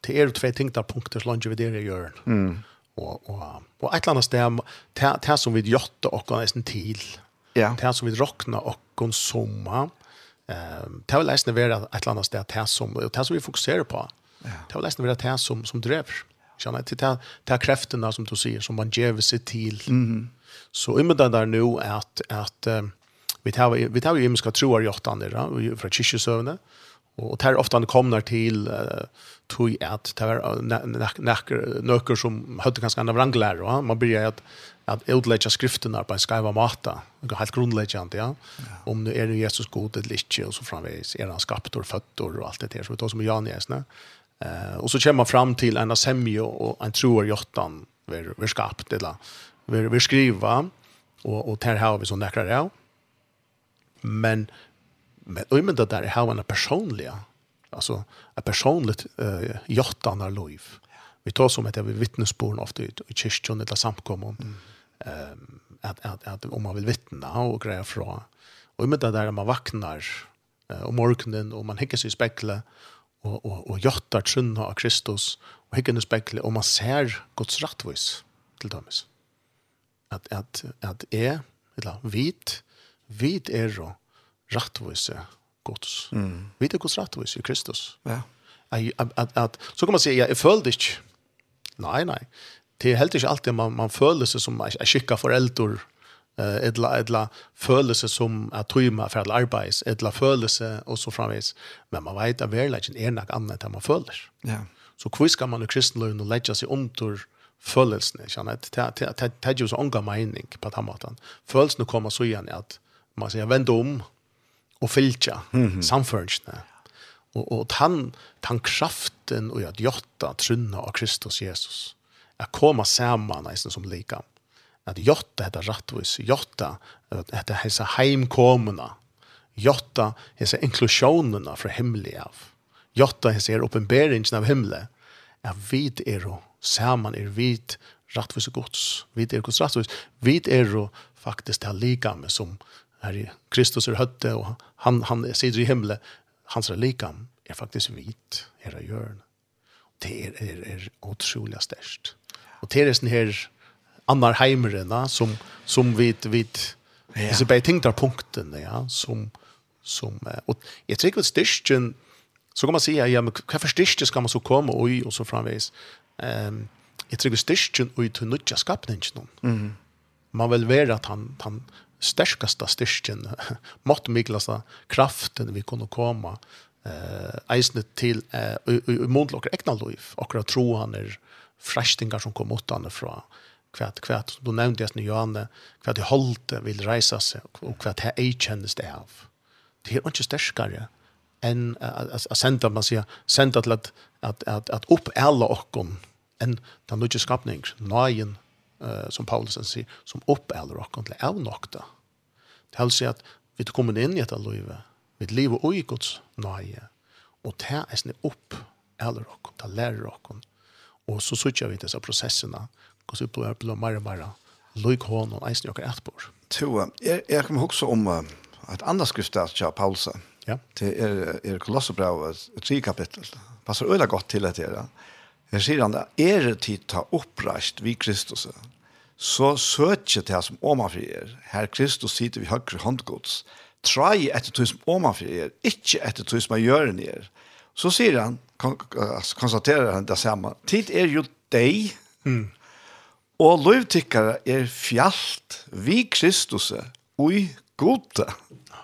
Det är två tänkta punkter så långt vi det gör. Mm. Och och och ett annat stäm det som vi gjort och nästan till. Ja. Det som vi rockna och en somma. Ehm det vill nästan vara ett annat stäm det som det som vi fokuserar på. Ja. Det vill nästan vara det som som driver. Känner till det ta krafterna som du säger som man ger sig till. Mm. Så i med där nu att att vi tar vi tar ju himmelska troar i åttan och från kyrkosövne och tar ofta kommer till tog att det var näcker nöcker som hade ganska andra vranglar och man börjar att att utlägga skrifterna på en skriva mata och helt grundläggande ja. Om nu är det Jesus god eller inte och så framvis är han skapt och fötter och allt det där så vi tar som Johannes nä Eh och så kommer man fram till en semje och en tror jottan ver ver skapt eller ver ver skriva och och där har vi så näkrar det. Men men och men det där har en personliga alltså ett personligt eh jottan av liv. Vi tar som att vi vittnesbörd ofta i, i kyrkan eller samkommon. Mm. Ehm att att att om man vill vittna och greja från och med det där man vaknar eh, om morgonen och man hickar sig i spegeln og, og, og gjøttar trunna av Kristus og hikken spekle, og man ser Guds rattvis til dømes. At, at, at jeg, eller vit, vit er og rattvise Guds. Mm. Vit er Guds rattvise i Kristus. Ja. At, at, at, så kan man si, ja, jeg føler ikke. Nei, nei. Det er helt ikke alltid man, man føler seg som en skikka forelder eh edla edla følelse som at tøyma for at arbeids edla følelse og så framvis men man veit at verleiken er nok annet enn man føler. Ja. Så kvis skal man i kristenløven og leggja seg om til følelsen ikke sant? Det det det jo så unga mening på den måten. Følelsen kommer så igjen at man sier vend om og fylkja mm -hmm. samførelsene og og han han kraften og at jotta trunna av Kristus Jesus er koma saman eisen som likam at jotta hetta rattvis, jotta hetta hesa heimkomuna, jotta hesa inklusjonuna fra himmelig av, jotta hesa er oppenberingen av himmelig, er vid er og saman er vid rattvis og gods, vid er gods rattvis, vid er og faktisk det likam likame som her i Kristus er høtte, og han, han sider i himmelen, hans er likam, er faktisk vit, er er hjørn. Det er, er, er utrolig størst. Og det er sånn her, annar heimren som som vid vid ja. så bei tänkta punkten ja som som och jag tycker att styrken så kan man säga ja men kan förstyrka ska man så komma och och så framvis ehm um, jag tycker styrken och ut nutja skapningen mm man vill vara att han han stärkaste styrken mått miklasta kraften vi kunde komma eh eisne til eh uh, mundlokker ekna liv akkurat tro han er frestingar som kom åt han fra kvart kvart som du nämnde just nu Johanne kvart det holte vill resa sig och kvart här är kändes det av det är inte starkare än att sända man säger sända till att att att att upp alla och en den nya skapning nyen eh som Paulus säger som upp alla och till av nokta det hälsar säga att vi kommer in i ett liv vi lever och i Guds nöje och det är snä upp alla och till lära och och så söker vi dessa processerna og så blir det mer og mer løyk hånd og eisen jokker etterpår. Så jeg, jeg kommer også om uh, et annet skriftstad av Paulus. Ja. Det er, er Kolosserbrevet, tre kapittel. Passer øyla godt til at det er. Her sier han det, er det tid ta oppreist vi Kristus, så søker det som omanfri er. Her Kristus sitter vi høyre håndgods. Trai etter tog som omanfri er, ikke etter tog som er gjøren er. Så sier han, kon konstaterer han det samme, tid er jo deg, mm Og løyvtikkere er fjallt vi Kristus ui gode.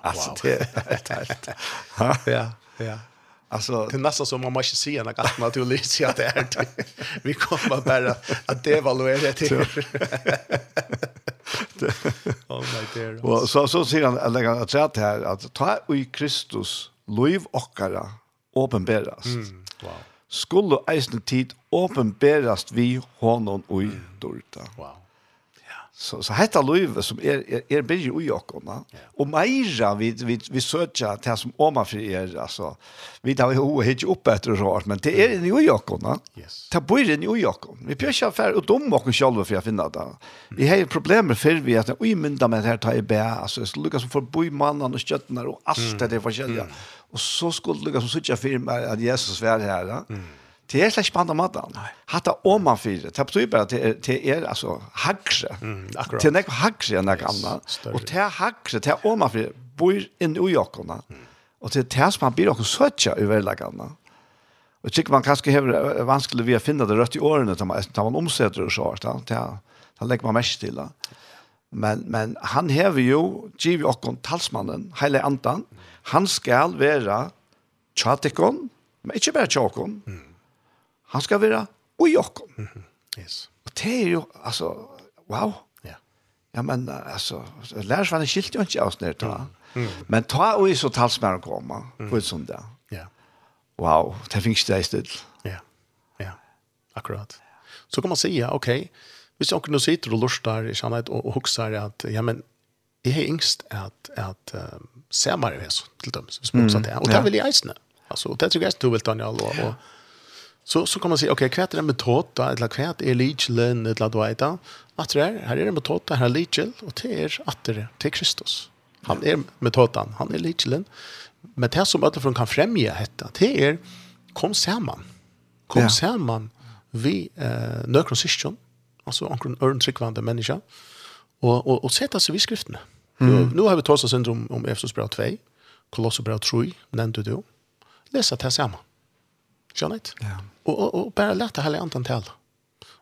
Altså, wow. det er helt. ja, ja. Altså, det er nesten som man måste se när att man till sig at det er det. Vi kommer bara att devaluera det. til. oh my dear. Og så så sier han jeg legger att säga här att ta i Kristus løyv okkara kara. Mm, wow skulle eisen tid åpenberast vi honom ui dorta. Wow. Ja. Så, så hetta Louis som er, er, er bygge ui okkona, ja. og meira vi, vi, vi søtja til som Oma för er, altså, vi tar jo upp opp etter rart, men det er inni ui okkona, yes. Ta bor i ui okkona. Vi prøver ikke och og dom okkon sjalve for jag finna det. Vi har problemer for vi at ui mynda med det her tar i bæ, altså, så lukkar som forboi mannan og skjøttnar og alt det der forskjellige. Mm. Og så skulle det som sitta firma at Jesus var her. Ja? Mm. Det är slags på andra maten. Hatta om man fyra. Det betyr bare at det er, är alltså hackse. Mm, akkurat. Det är näkva hackse än näkva annan. Og det er hagre, det er om man fyra. Bor inn i jockorna. Og det er det som han blir också sötja i näkva Og Och man kanskje har vanskelig ved å finne det rødt i årene när man man omsetter og så. Det är det legger man mest til. Det Men, men han hever jo, giv okkon talsmannen, heile andan, han skal være tjatikon, men ikke bare tjokon, mm. han skal være ui okkon. Mm -hmm. yes. Og det er jo, altså, wow. Ja, Ja, men altså, lærersvannet skilte jo ikke av oss ta. Mm. Men ta ui så talsmannen koma, på et sånt der. Ja. Wow, det finnes det i still. Ja, ja, akkurat. Så kan man säga, okej, okay, hvis jeg kunne sitter og lurer i kjennet og, og hukser at, ja, men, jeg har yngst at, at uh, se meg i vesen, til dem, som mm. det. Og det vil jeg eisne. Altså, og det tror jeg du vil, Daniel, og, og så, så kan man si, ok, hva er det metode, eller hva er ligelen, eller hva er det, at det er, her er det metode, her er ligel, og det er at det er Kristus. Han er metoden, han er ligelen. Men det som alle kan fremje dette, det er, kom sammen. Kom ja. sammen vi eh, nøkron syskjønn, alltså omkring örn tryckvande människa och och och sätta sig vid skriften. Mm. Nu, nu har vi tossa syndrom om Efesos brev 2, Kolosser brev 3, nämnde du. Läsa det här samma. Skjønner? Ja. Och och och bara lätta hela antan tal.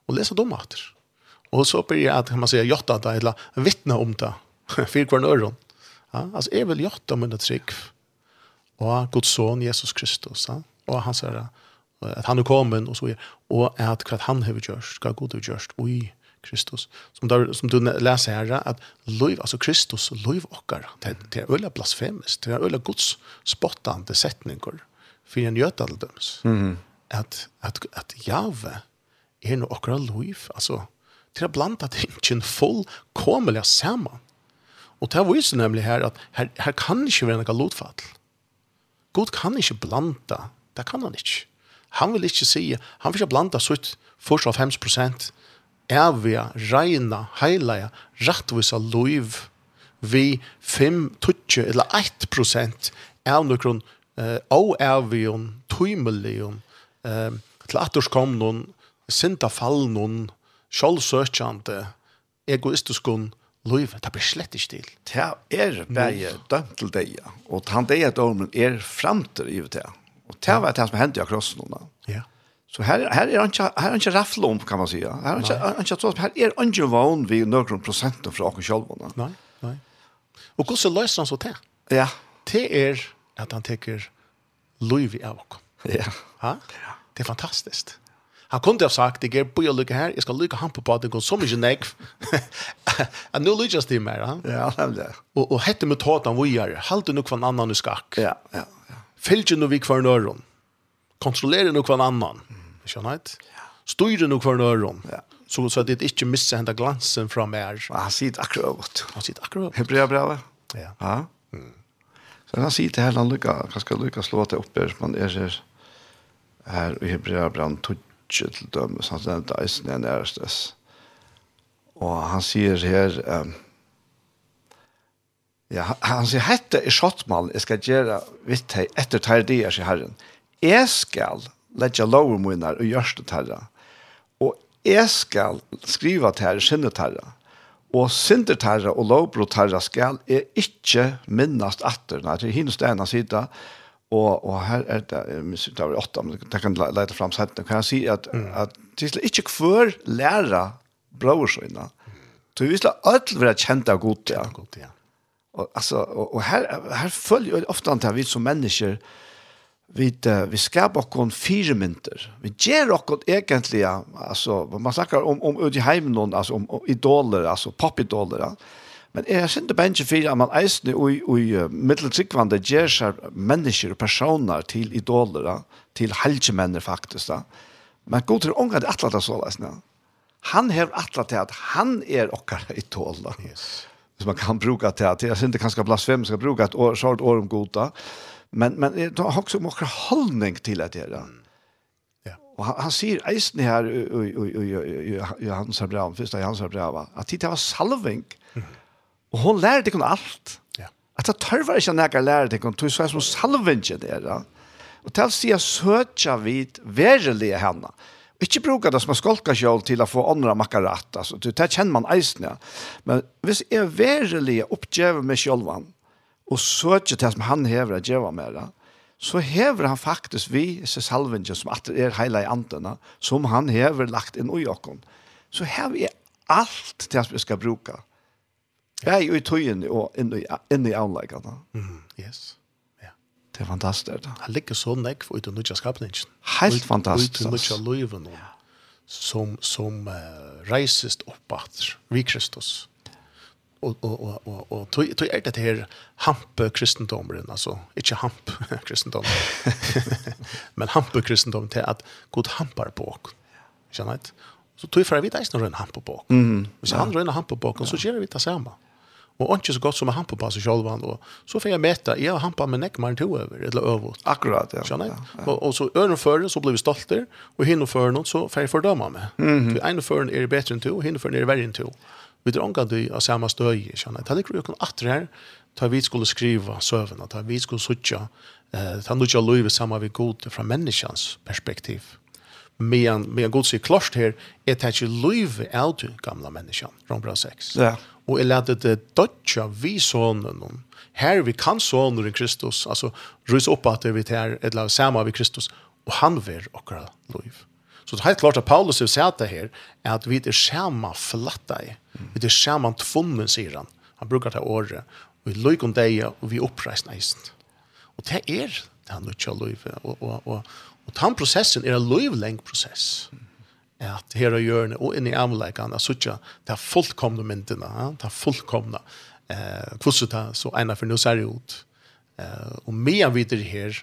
Och läsa dem åter. Och så blir jag att kan man säga jotta där eller vittna om det. Fyr kvar öron. Ja, alltså är väl jotta om det trick. Och Guds son Jesus Kristus, ja. Och han säger att han er kommen och så är og att hva han har gjort hva gå har just oj Kristus. Som der, som du leser här att liv, alltså Kristus liv och det det er øyla blasfemisk, det er øyla Guds spottande setninger, för en jötaldöms mm att att att jave är noe och liv, alltså til å blanda tingene full komliga samman och det viser nämligen här att här her kan ikke være något lotfall. Gud kan inte blanda det kan han inte Han vil ikke si, han vil ikke blanda sutt først av 5 prosent evige, reina, heilige, rettvisa loiv vi 5, 20 eller 1 prosent av noen eh, avevigjon, tøymeligjon, eh, til at det kom noen, sinta fall noen, sjølvsøkjande, egoistiskon, Løyv, det blir slett ikke til. Det er bare dømt til deg, og han det er dømen er frem i det. Og det var det som hendte i krossen då. Ja. Så här här är han här är han raffla om kan man säga. han är han ikke så Her er han ikke vid några noen från fra åkken Nej, nej. Och hur hvordan løser han så til? Ja. Det är att han tycker Louis i av. Ja. Ha? Det är fantastiskt. Han kunde ha sagt, det går på jag lycka här, jag ska lycka han på baden, det går så mycket nägg. Han nu lyckas det mer. Ja, det är det. Och, och hette med tåtan vad gör det? Halt nog kvann annan i skak. Ja, ja. Fylgje nu vi kvar nøron. Kontrollere nu kvar annan. Skjønner jeg? Styre nu kvar nøron. Ja. Så, så det ikke misser hentet glansen fra mer. Han sier det akkurat godt. Han sier akkurat godt. Hebrea brevet. Ja. Ja. Mm. Så han sier det her, han lykker, han skal lykke slå til oppe, man er her, her i Hebrea brevet, tutsi til dem, så han nevnte eisen er nærestes. Og han sier her, um, Ja, han sier, hette er skottmann, jeg skal gjøre vitt hei, etter tar det sier herren. Jeg skal ledja lover munnar og gjørste tarra, og jeg skal skriva tarra, sinne tarra, og sinne tarra og lovbro tarra skal jeg ikke minnast atter, nei, til hinnes denne sida, og, og her er det, jeg minns det var åtta, men det kan leite fram setten, kan jeg si at, mm. at det er ikke hver læra bror så vi skal alt være kjent av god, ja. Godt, Ja, Och alltså och, och här här följer ofta antar vi som människor vi, uh, vi skapar oss fire mynter. Vi ger egentlig, egentligen alltså man snakker om om ut i heimen, någon alltså om, om idoler alltså popidoler. Ja. Men är er synd det ikke for at man eisne i i mittelsikvande ger människor og personer till idoler ja. till helgemenner faktiskt. Ja. Men god tror ongat att alla så läsna. Han har atlat att han är okkar idol. Yes som man kan bruka till att jag inte kanske blasfemiska bruka et år så år om goda. Men men det har också mycket holdning till at det. Ja. Och han, han sier eisen her i hans brev, första i hans brev att det var salving. Och hon lärde hon allt. Ja. Att det törvar inte när lärde hon tog så som salving det där. Och å si at søtja vid verelige henne. Ikke bruka det som en skolkasjål til å få andre makka rett. Altså, det, det kjenner man eisen, ja. Men hvis jeg verelig oppgjøver meg sjølvan, og søker til som han hever å gjøre med det, så hever han faktisk vi, disse salvingen som at er heila i antene, som han hever lagt inn i åkken. Så hever jeg alt til at vi skal bruka. Jeg er jo i tøyen og inn i, inn i anleggene. Mm, yes. Det er fantastisk. Da. Han ligger så nekv ut i nødja skapningen. Helt fantastisk. Ut i nødja løyven ja. som, som uh, reises opp at vi Kristus. Og, og, og, og, og tog, tog er det her hampe kristendomren, altså ikke hamp kristendom, men hampe kristendom til at god hampar på oss. Ikke sant? Så tog jeg for å vite eisen å rønne hampe på oss. Mm. Hvis han rønner hampe på oss, så gjør vi det samme. Ja og ikke så godt som han på seg selv. Og så får jeg meta, jeg har han på med nekkmaren to over, eller over. Akkurat, ja. Skjønner jeg? Ja, ja. Og, og så øren før, så blir vi stolte, og hinne før noen, så får jeg fordømme meg. Mm -hmm. For ene før er bedre enn to, og hinne før er verre enn to. Vi drar omgang til av samme støy, skjønner jeg. Det er ikke noen atre her, ta vi skulle skriva søvnene, ta vi skulle suttje, eh, ta noe løyve sammen med god fra menneskens perspektiv medan, medan Gud sier klart her, er det ikke liv av du gamla menneskene, Rombra 6. Ja. Og jeg lærte det dødja vi sonen her vi kan sonen i Kristus, altså rys opp at vi tar et eller annet vi Kristus, og han ver okra liv. Så det er helt klart at Paulus vil si det her, er at vi er sammen flatta i, vi er sammen tvunnen, sier han. Han brukar det året, vi lyk om det, og vi oppreist neist. Og det er det han ikke har liv, og, og, og, Og den prosessen er en løyvleng prosess. At her og hjørne og inn i amleikene, så ikke det er fullkomne myndene, det er fullkomne. Eh, hvordan det så ene for noe ser ut. Eh, og mer videre her,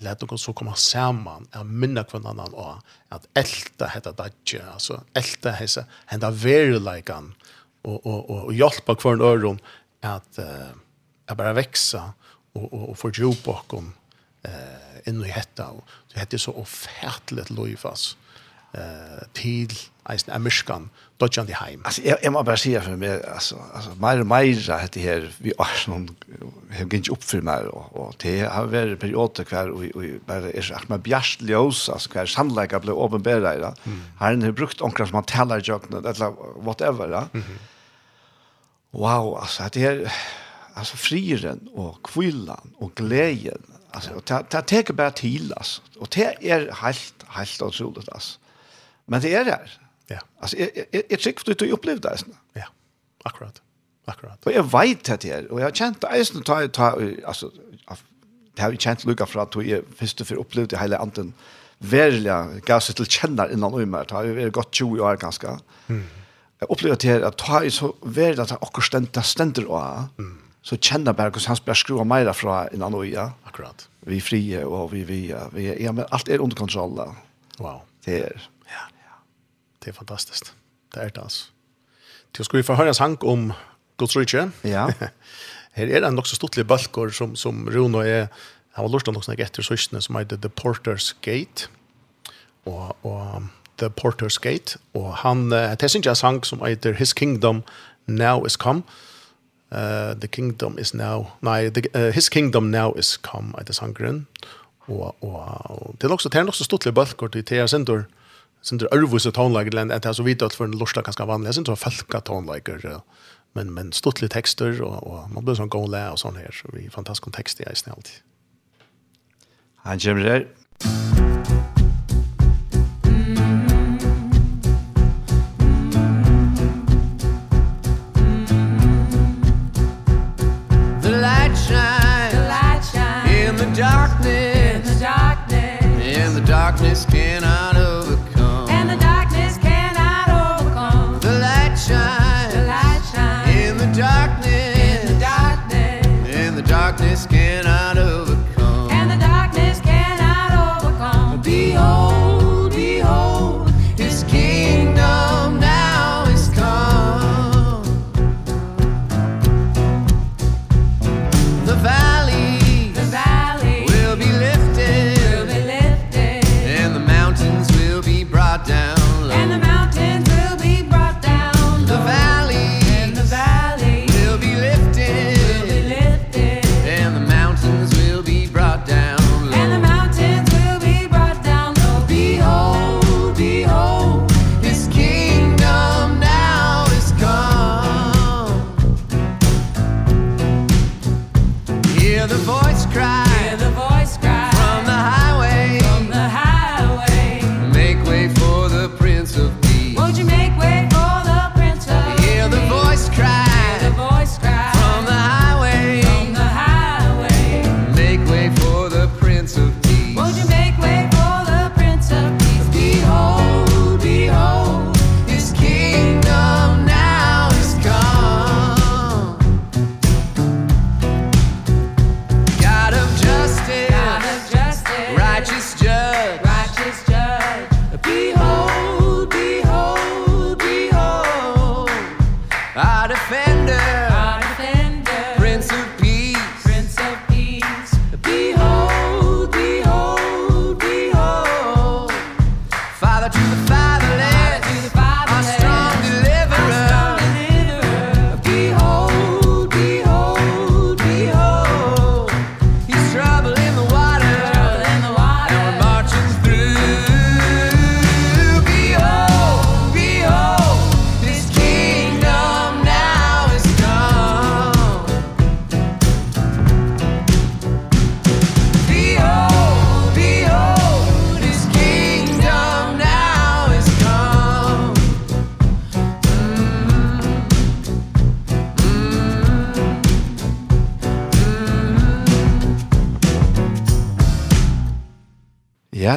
let oss så komme sammen, at minne hverandre og at elta detta dagje, altså elta hessa hende verileikene, og, og, og, og hjelpe hverandre om at, uh, at bare och, og, og, og fordjupe oss eh inn i hetta og det heter så ofärtligt lojfas eh til eisen amiskan dodjan di heim. Alltså jag jag måste bara säga för mig alltså alltså mer mer det här vi Arsenal har gått upp för mig och och det har varit perioder kvar och och bara är så att man bjärt ljus alltså kvar samlägga blev uppenbara där. Han har brukt onklar som man talar jag eller whatever va. Wow, alltså det här alltså frieren och kvillan och glädjen Alltså och det det tar bara till alltså. Och det är helt helt otroligt alltså. Men det är det. Ja. Alltså jag tycker för du upplevde det alltså. Ja. Akkurat. Akkurat. Och jag vet att det är och jag kände att jag tar ta alltså det har ju känt lucka för att jag först för upplevde hela anten verliga gaset till känner innan och mer. Det har ju gått 20 år ganska. Mm. Jag upplevde att det att ta så väl att akkurat ständer ständer och. Mm så kjenner bare hvordan han bare skruer mer fra innan og ja. Akkurat. Vi er frie, og vi, vi, vi er, ja, men alt er under kontroll. Wow. Det er. Ja. Det er fantastisk. Det er det, altså. Du skal vi få høre en sang om Guds rike. Ja. Her er det en nokså stortlig balkor som, som Rune og jeg, han var lurt av nokså etter søsene som heter The Porter's Gate. Og, og The Porter's Gate. Og han, det er en sang som heter His Kingdom Now Is Come uh, the kingdom is now, nei, the, uh, his kingdom now is come, etter sangren. Og, og, og det er også, det er også stuttelig bølger til Thea Sindur, Sindur Ørvus og tonelager, enn at jeg så vidt at for en lorsta ganske vanlig, jeg synes det var falka tonelager, men, men stuttelig tekster, og, og man blir sånn gå og sånn her, så vi fantastisk kontekst i eisen alltid. Han kommer her. shines The light shines. In the darkness. In the darkness. In the darkness can I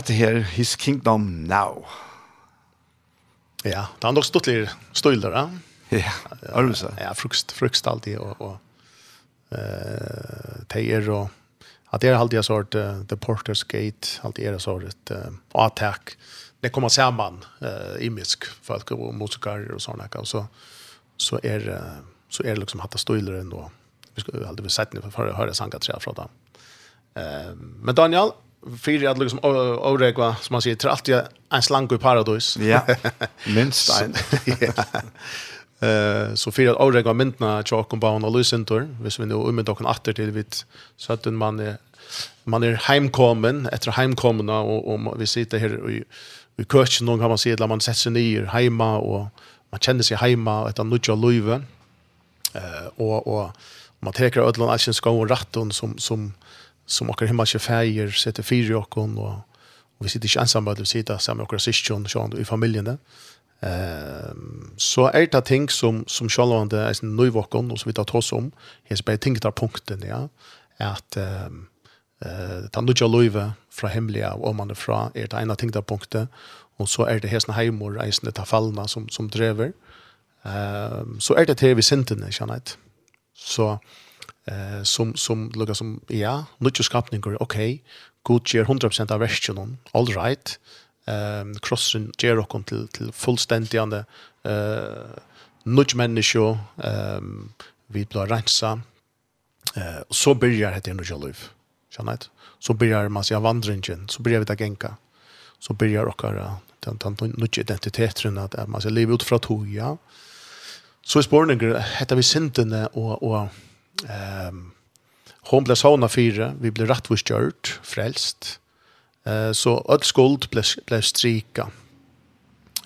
det her His Kingdom Now. Ja, det er nok stått litt støyler, ja. Ja, har du så? Ja, frukst, frukst alltid, og, og uh, teier, og at det er alltid en sort uh, The Porter's Gate, alltid er en sort uh, attack. Det kommer sammen uh, imisk, folk og musikere og sånne, og så, så er uh, så er det liksom hatt støyler ändå. Vi skulle aldri bli sett for å høre sanger tre fra dem. Uh, men Daniel, fyrir att liksom oregva som man sier, til alltid en slank i paradis. Ja. Minst. Eh så fyra att oregva myntna chock och baun och lucentor, hvis vi nu ummet och åter till vid så att man är man är hemkommen efter hemkomna och och vi sitter här i i köken någon kan man se att man sätter sig ner hemma och man känner sig hemma ett annat löve. Eh och och man tar ödlan alls en och ratton som som som åker hemma sig färger sätter fyra och hon och vi sitter inte ensamma vi sitter samma och våra syskon och i familjen där. Ehm så är det ting som som Charlotte är en ny vakon och så vi tar oss om. Här spelar ting där punkten ja att ehm eh ta nu Jolova från hemliga och man från är det ena ting där punkten och så är det här såna hemor reisande ta fallna som som driver. Ehm så är det här vi synten känner Så eh som som lukar som ja, nutje skapningar, okej. Okay. God ger 100% av versionen. All right. Ehm um, crossen ger och till till fullständigande eh uh, nutje människa ehm vi blir rensa. Eh och så börjar det ändå liv. Jannet. Så börjar man sig vandringen, så börjar vi ta genka. Så börjar och den den nutje identiteten att man ska leva ut från toja. Så är spårningen heter vi syndene och och Ehm hon blev såna fyra, vi blev rättvistgjort, frälst. Eh så all skuld blev blev strika.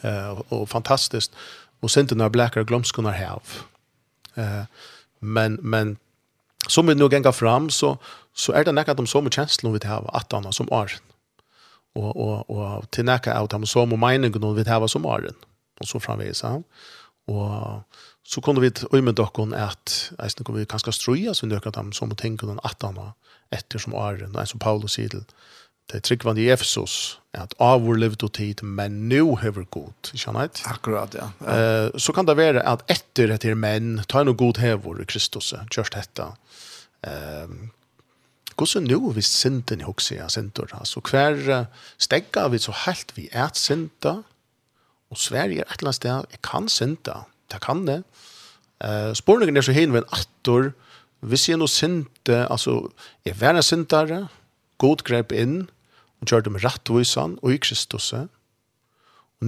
Eh och fantastiskt och sen när blackar glömskorna här. Eh men men som vi nu gänga fram så så är det näka de som känslor vi har att andra som är. Och och och till näka av dem som och meningen vi har som är. Och så framvis. Och så kunde vi ömmet och kon att alltså kommer vi kanske ströja så nökar dem som att tänka den att han efter som är den som Paulus säger till det tryckvande i Efesos att av vår livet och tid men nu har god känner akkurat ja. Eh så kan det vara att efter det är män ta en god hevor i Kristus just detta ehm Gås så nu vi synden i också jag syndor alltså kvar stäcka vi så helt vi är synda och Sverige är ett land där kan synda det kan det. Eh, spårningen er så himmel attor hvis jeg nå sinte, altså, jeg var en syndare, god grep inn, og gjør dem rettvisan, og i Kristus. Og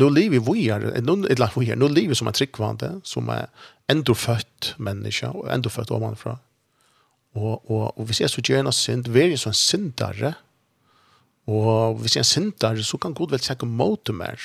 nå lever vi her, nå, eller vi her, nå lever vi som er tryggvande, som er enda født menneske, og enda født omanfra. Og, og, og hvis jeg så gjør en synd, vil jeg så en syndare, og hvis jeg er en syndare, så kan god vel sjekke mot mer.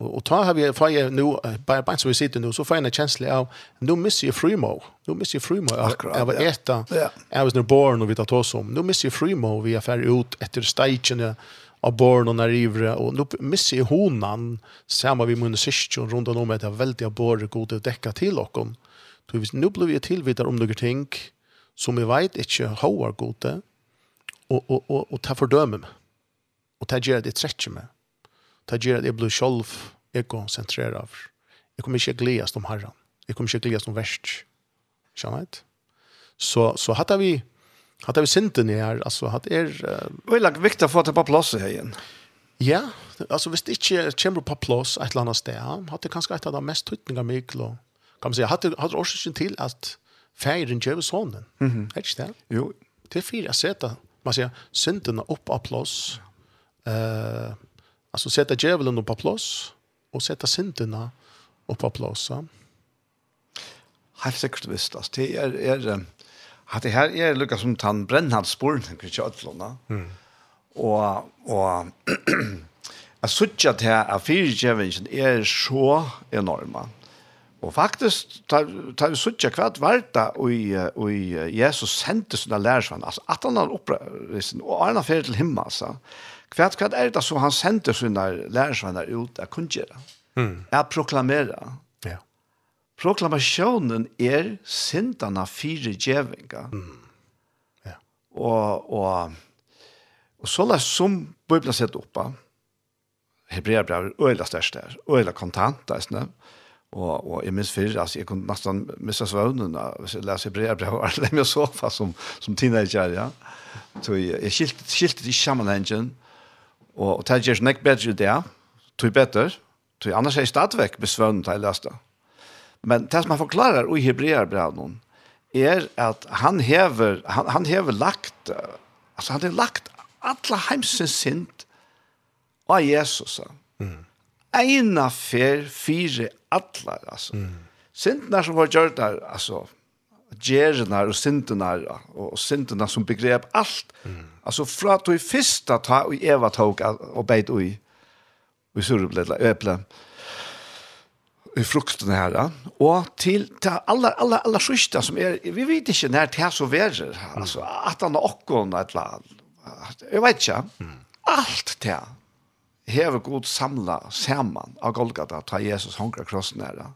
Og, og ta har vi får jeg nu bare bare så vi sitter nu så får jeg en kjensle av nu misser jeg Frimo. Nu misser jeg Frimo. Akkurat. Jag var äta. Jeg var nu born och vi tar oss om. Nu misser jeg Frimo vi er ferdig ut etter stagen av barn og när ivre och nu missar jag honan sammen vi mun syskon runt om med det veldig väldiga borre goda täcka til okken. Så hvis nu blir vi tillvitar om noen ting som vi vet inte har goda og, og, og, og ta fordømme meg. Og ta gjør det trätt med ta gjør at jeg blir selv egocentreret av. Jeg kommer ikke gledes om herren. Jeg kommer ikke gledes om verst. Skjønner jeg? Så, så hade vi, hade vi synden i her, altså hatt er... Uh, det er viktig å få det på plass her igjen. Ja, altså hvis det ikke kommer på plass et eller annet sted, hatt det kanskje et av de mest tøytninger mye, kan man si, hade hade årsaken til at feiren gjør sånn. Mm -hmm. Er det ikke det? Jo. Det er fire seter. Man sier, synden er opp av plass. Uh, Alltså sätta djävulen upp på plats och sätta synderna upp på plats. Helt säkert visst. Alltså, det är, är att det här är lika som tann brännhalsspåren i kjötlåna. Mm. Och, och jag suttar till att fyrtjävelsen är så enorma. Og faktisk, tar vi suttja hva det var da, og Jesus sendte sånne lærersvann, altså at han har oppreist, og han har fyrir til himmel, altså. Kvart kvart er det som han sendte sina lærersvenner ut av kunngjøre. Mm. Er proklamerer. Ja. Proklamasjonen er sindene fire djevinga. Mm. Ja. Og, og, og så la som Bibelen sett oppa, Hebreabrev er øyla størst der, øyla kontant der, sånn Og, og jeg minns fyrir, altså, jeg kunne nesten missa svøvnen hvis jeg leser brevbrev og lemme sofa som, som teenager, ja. Så jeg, jeg skilte, skilte i sammenhengen, Og, og det gjør ikke bedre det, tog bedre, tog annars er jeg stadigvæk besvønnet til løste. Men det som han forklarer i Hebreerbrevet er at han hever, han, han hever lagt, altså han har lagt alle heimsens sint av Jesus. Mm. Eina fer fire atler, altså. Mm. Sintene som var gjørt der, altså, gjerna og syndena og syndena som begrep alt. Mm. Altså fra at du fyrsta ta og Eva tog og beit ui og surrebledla øple i fruktene her, og til, til alle, alle, alle sørste som er, vi vet ikke når det er så verer, altså, at han har åkken et eller annet, jeg vet ikke, alt det, hever god samla saman av Golgata, ta Jesus hongra krossen her,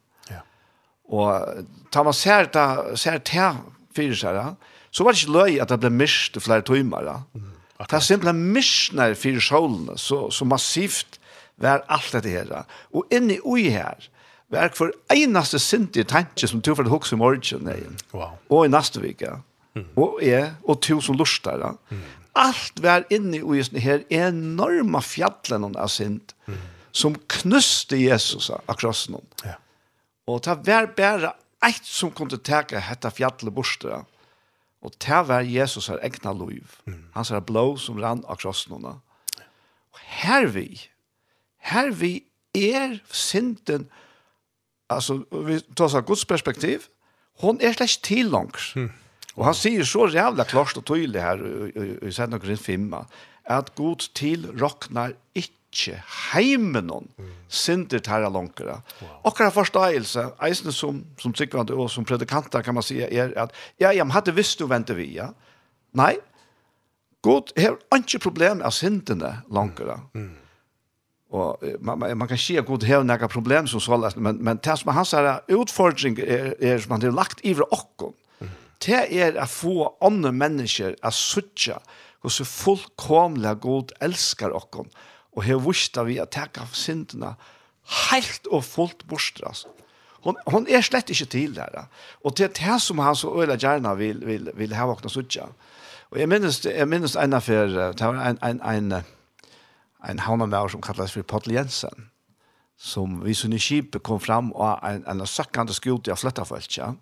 Og ta man ser ta ser ta fyrir seg, så var det ikke løy at det ble mist flere timer. Mm. Det er simpelthen misnær fyrir solen, så, så massivt var alt dette her. Og inni ui her, var for einaste sinti tanke som tog for det hoks i morgen, wow. og i neste vika, mm. og jeg, og to som lustar. Mm. Alt var inni ui her enorma fjallen av sint, mm. som knuste Jesus akkurat noen. Ja Og det var bare eit som kunne teka hetta fjallet borste. Og det var Jesus her egna liv. Mm. Hans her blå som rann av krossnåna. Og her vi, her vi er synden, altså vi tar oss av Guds perspektiv, hon er slett til langs. Mm. Og han sier så jævla klart og tydelig her i, i, i, i 5, at god til roknar ikkje heimen hon mm. synder tæra langkere. Wow. Okkara forståelse, eisne som, som sikkvande og som predikanter kan man sige, er at ja, ja, men hadde visst du vente vi, ja. Nei, god har ikke problem av syndene langkere. Mm. Mm och man, man, man kan se god här några problem som så men men det som han sier, utfordring er, är som han har lagt i vår och det är å få andre människor å suttje og så fullkomlig god och okkom, og her vursda vi å ta av syndene helt og fullt bort altså. Hon, hon er slett ikke til där och Og til det som han så øyla gjerne vil, vil, vil ha vakna suttja. Og jeg minnes, jeg minnes en affär det var en, en, en, en havnamær som kallas for Pottel Jensen, som vi sunne skipet kom fram och en, en søkkande skjute av för ja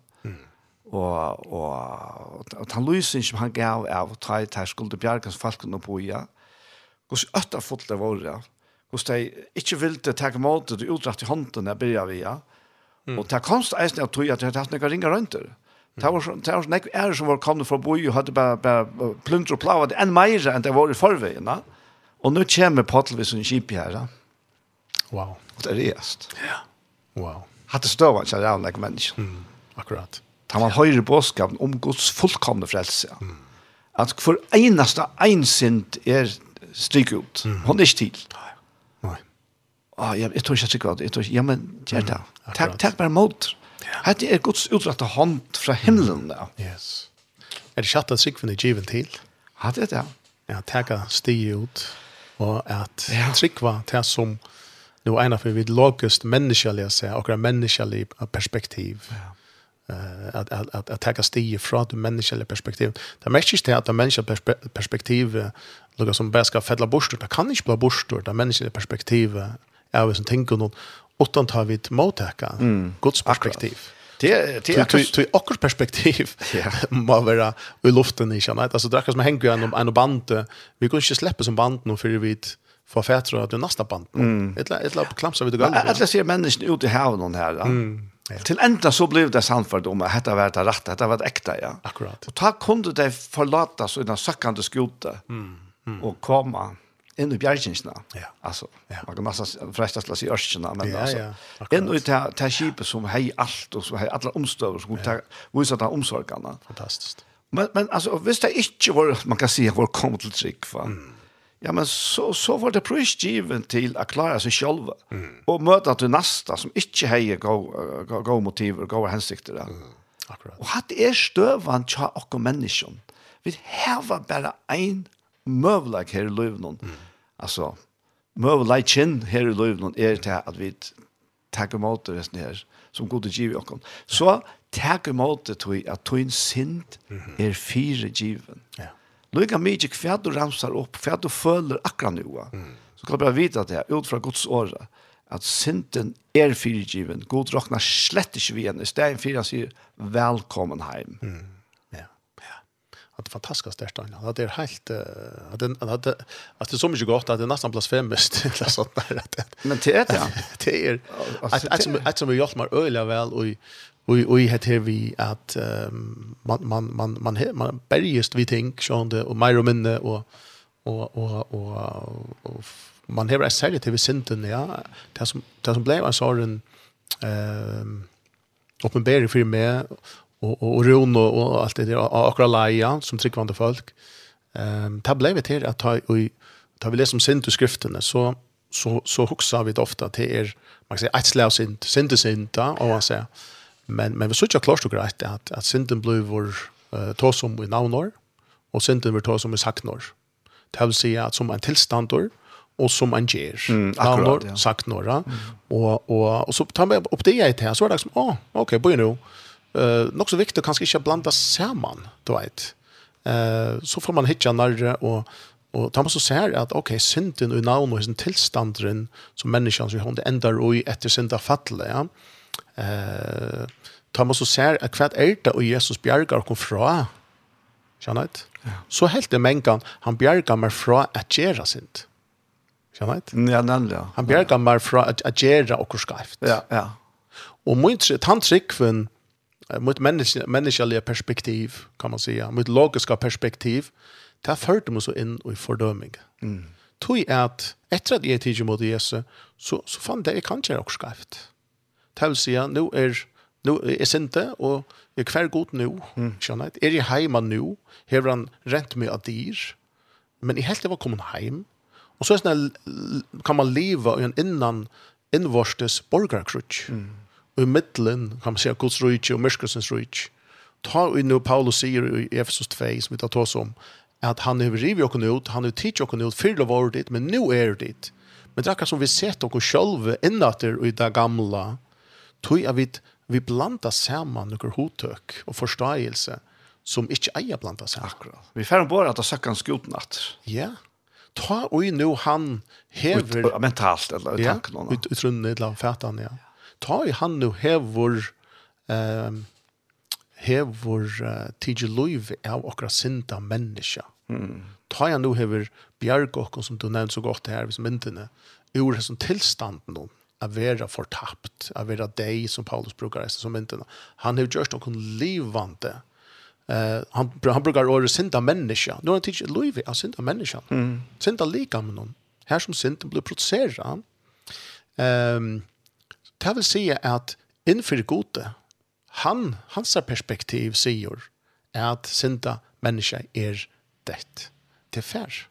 og og og han lysin som han gav av trai tær skuldu bjargans falkun og boja. Gus ötta fullt av orra. Gus dei ikkje vilde ta mot det utrakt i handen der byrja vi ja. Og ta konst eisini at tru at det hatt nokre ringar rundt. Det var sånn, det var sånn, er som var kommet fra boi og hadde bare, bare plunder og plavet enn meira enn det var i forveien. Og nå kommer Pottelvis og Kipi her. Wow. Og det er reist. Ja. Wow. Hatt det støvann, så er det anlegg mennesker. Mm, akkurat. Da man høyre bådskapen om Guds fullkomne frelse. Mm. At for eneste einsind er stryk ut. Mm. Hon er ikke til. Nei. Ah, jeg, jeg tror ikke jeg trykker det. Jeg tror ikke, ja, men gjør det. Mm. Takk, takk bare mot. Yeah. Hette er Guds utrettet hånd fra himmelen. Mm. Yes. Er det kjatt at trykven er givet til? Ja, det er det. Ja, takk stige ut. Og at ja. trykva til som, nu er en av vi logisk menneskelig, akkurat menneskelig perspektiv. Ja eh att att att att ta stig från det mänskliga perspektiv. Det märks inte at det mänskliga perspektivet lukar som bara ska fälla bort det kan inte bli bort det mänskliga perspektivet är vi som tänker någon utan tar vi ett mottäcka mm. Guds perspektiv. Det det tu tu okkur perspektiv. Må vara i luften i känna alltså det som hänger genom en band vi går inte släppa som band nå för vi få fætra att det nästa band. Ett ett klamsa vi det går. Alla ser människan ute i havnen här. Mm. Ja. Til enda så blev det samfört om att detta var det rätta, detta var det äkta, ja. Akkurat. Och ta kunde det forlata så innan den skjorta mm. mm. och komma in i bjärkinsna. Ja. Alltså, ja. man kan nesten frästas til å si örskina, men ja, alltså, ja. inn i det här skipet som hei allt och som hei alla omstøver, som ja. visar de omsorgarna. Fantastiskt. Men, men alltså, hvis det ikke var, man kan si, var kom till trygg, va? Mm ja, men så, så var det prøysgiven til å klare seg selv, mm. og møte til neste som ikke heier gode motiver, gode hensikter. Mm. Akkurat. Og hatt er støvann tja okkur menneskjon. Vi heva bare ein møvleik her i løvnån. Mm. Altså, møvleikjen her i løvnån er til at vi takker mot det her, som gode giv i okkur. Så takker mot det til at tog en sind er fire given. Ja. Lika mye hva du ramsar opp, hva du føler akkurat nu. Mm. Så kan du bare vite det, ut fra Guds året, at synden er fyrirgiven. God råknar slett ikke vi igjen. I stedet for han sier, velkommen heim. Mm. Ja. ja. At det er fantastisk størst, det är helt, att det, at det, att det är så mycket gott att det är nästan blasfemiskt. eller sånt der. At det, Men det är det, ja. det är... at, att att som at, at, at, at, at, Och och det här vi att um, man man man man he, man bergist vi tänk sjönde och mer och mindre och och och och, och man har ett särskilt till synden ja. Det som det som blev en sån ehm uppenbarelse för mig och och ron och, och allt det där akra leia, som tryckvande folk ehm det blev det här att ta och ta vi läser om synd i skrifterna så så så huxar vi det ofta till er man kan säga ett slags synd synd synd och vad säger Men, men vi sier ikke klart och grejt at, at synden blev vår uh, tåsom i navnor og synden ble tåsom i saknor. Det vill säga att som en tilstandår, og som en gjer. Mm, akkurat, ja. Saknår, mm. og, og, og så tar vi opp det jeg til, så er det liksom, åh, oh, ok, bøy. Uh, nok så viktig kanskje ikke blanda sammen, du vet. Uh, så får man hitja nærre, og, og tar man så ser at, ok, synden i navnår, sin tilstanderen som menneskene som hun endar i etter synda fattelig, ja, eh tar man så ser at kvart elta og Jesus bjergar kom fra. Känner du? Så helt det mänkan han bjärgar meg fra at göra sint. Känner du? Ja, nemlig. Ja. Han bjergar meg fra at, at gjera og skreft. Ja, ja. Og min tantrikven mot menneske, menneskelige perspektiv, kan man säga, mot logiska perspektiv, det førte meg så inn i fordøming. Mm. Tog at etter at jeg tidlig mot Jesus, så, så fann det jeg kan gjøre og skreft til å si at nå er nu är sinte och er kvar god nu. Mm. Skjønner jeg. Er jeg heima nu? Hever han rent meg av dyr? Men i helt det var kommet heim. Og så er är kan man leva i en innan innvorstes borgarkrutsch. Mm. Og i middelen kan man säga Guds rujtje og myrskusens rujtje. Ta vi nu Paulus sier i Efesus 2 som vi tar oss om at han har rivit oss ut, han har tidigt oss ut, fyra var det, men nu er det. Men det er akkurat som vi sett oss själva innan i det gamla tog jeg vidt vi blanda saman noen hotøk og forståelse som ikke eier blanda saman. Akkurat. Vi får bare at det søkker en skoten. Ja. Ta og nu han hever... Ut, mentalt, eller ja, tanken. Ja, ut, utrunnet, eller fætan, ja. Ta og han nu hever... Um, hever uh, tidje loiv av okra sinta menneska. Mm. Ta jeg nu hever bjerg som du nevnt så godt her, hvis myndene, ur som tilstanden noen a vera fortapt, a vera deg som Paulus brukar eisen som inte. Han har gjort noen livande. Eh, han, han brukar året synda människa. Nu har han tidsi liv av synda menneska. Mm. Synda lika med någon. Här som synden blir producerad. Um, det vill säga att inför gode, han, hans perspektiv sier att synda människa är dett. Det är fær.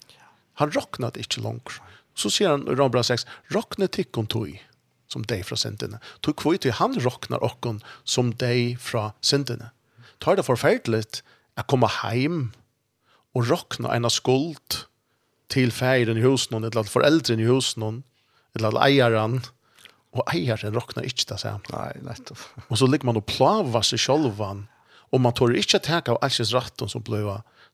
Han rocknade inte långt. Så säger han i Rambra 6, rockne tikkum tog som de fra syndene. Tog kvoi til han råknar okkon som de fra syndene. Tar det forferdelig å komme heim og råkna en av skuld til feiren i husen, eller foreldren i husen, eller eieren, og eieren rocknar ikke det samme. Nei, nettopp. Og så ligger man og plava seg sjolvan, og man tør ikke teka av alls ratten som ble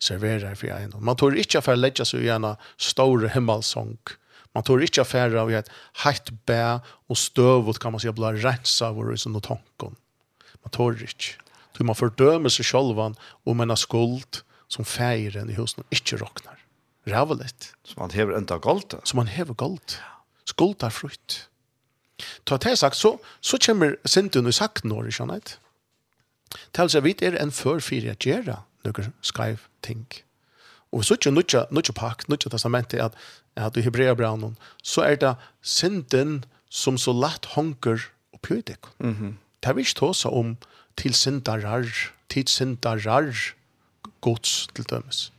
serverer for en. Man tør ikke for å legge seg en store himmelsong, og Man tror ikke affärer av ett hett bä och stövot kan man säga blir rensa av i sånne tanken. Man tror ikke. Så man fordømer seg själva om en skuld som feiren i husen ikke rocknar. Rävligt. Så man hever inte galt. Så man hever galt. Skuld er frukt. Ta det sagt så, så kommer synden i sagt når i kjønnet. Til seg vidt er en førfyrir at gjøre noen skreiv ting. Mm Og så ikke nødja, nødja pakk, nødja testamentet, at, at i Hebreabraunen, så er det synden som så lett honker og i. Mm -hmm. Det er vi ikke tåsa om til syndarar, til syndarar gods til dømes.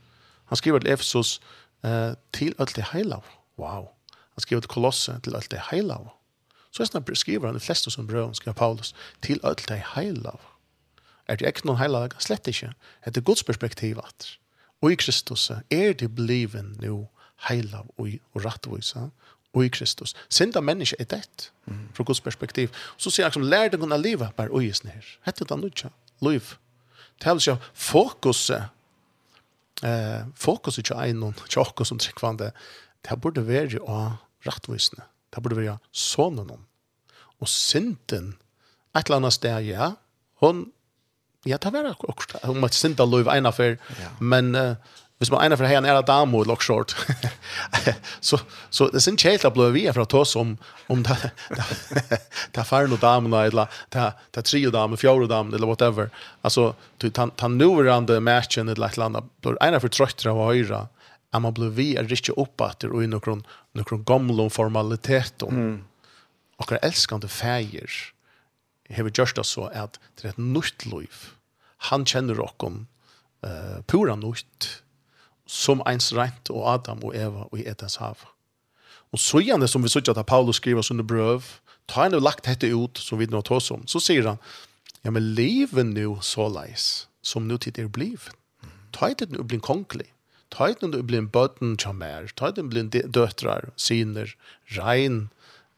Han skriver til Efesos eh, til alt det heilav. Wow. Han skriver til Kolosse til alt det heilav. Så er skriver han de fleste som brøven, skriver Paulus, til alt det heilav. Er det ikke noen heilag? Slett ikke. Det er gods perspektiv at og i Kristus er det bliven nu heilav og, og rattvisa og i Kristus. Sinda menneske er det, fra Guds perspektiv. Så sier han som lær deg å leve bare og gisne her. Hette det nødja, liv. Det er altså fokuset, eh, fokuset ikke er noen tjokker som tryggvande, det burde være å rattvisne. Det burde være sånne noen. Og synden, et eller annet sted, ja, hun Ja, det var akkurat. Hun måtte synda lov ena för. Men uh, hvis man ena for hejan er en damo i short. så så det er sin helt att blöva vi för att ta som om det det det far nu damo eller det det tre damo, fjore damo eller whatever. Altså, du tan tan nuvarande matchen eller ett landa blir ena för tröttra och höra. at man blöva vi er riktigt oppbatter og i noen, noen gamle formaliteter. Mm. Og jag älskar inte färger hever gjørst oss så at det er et nytt liv. Han kjenner dere uh, pura nytt, som ens rent og Adam og Eva og i Edens hav. Og så gjerne som vi sier at Paulus skriver sånne brøv, ta han og lagt dette ut som vi nå tar som, så sier han, ja, men livet nå så leis, som nå tid er bliv. Ta det nå blir kongelig. Ta det nå blir en bøten kjammer, ta det nå blir en døtrar, syner, regn,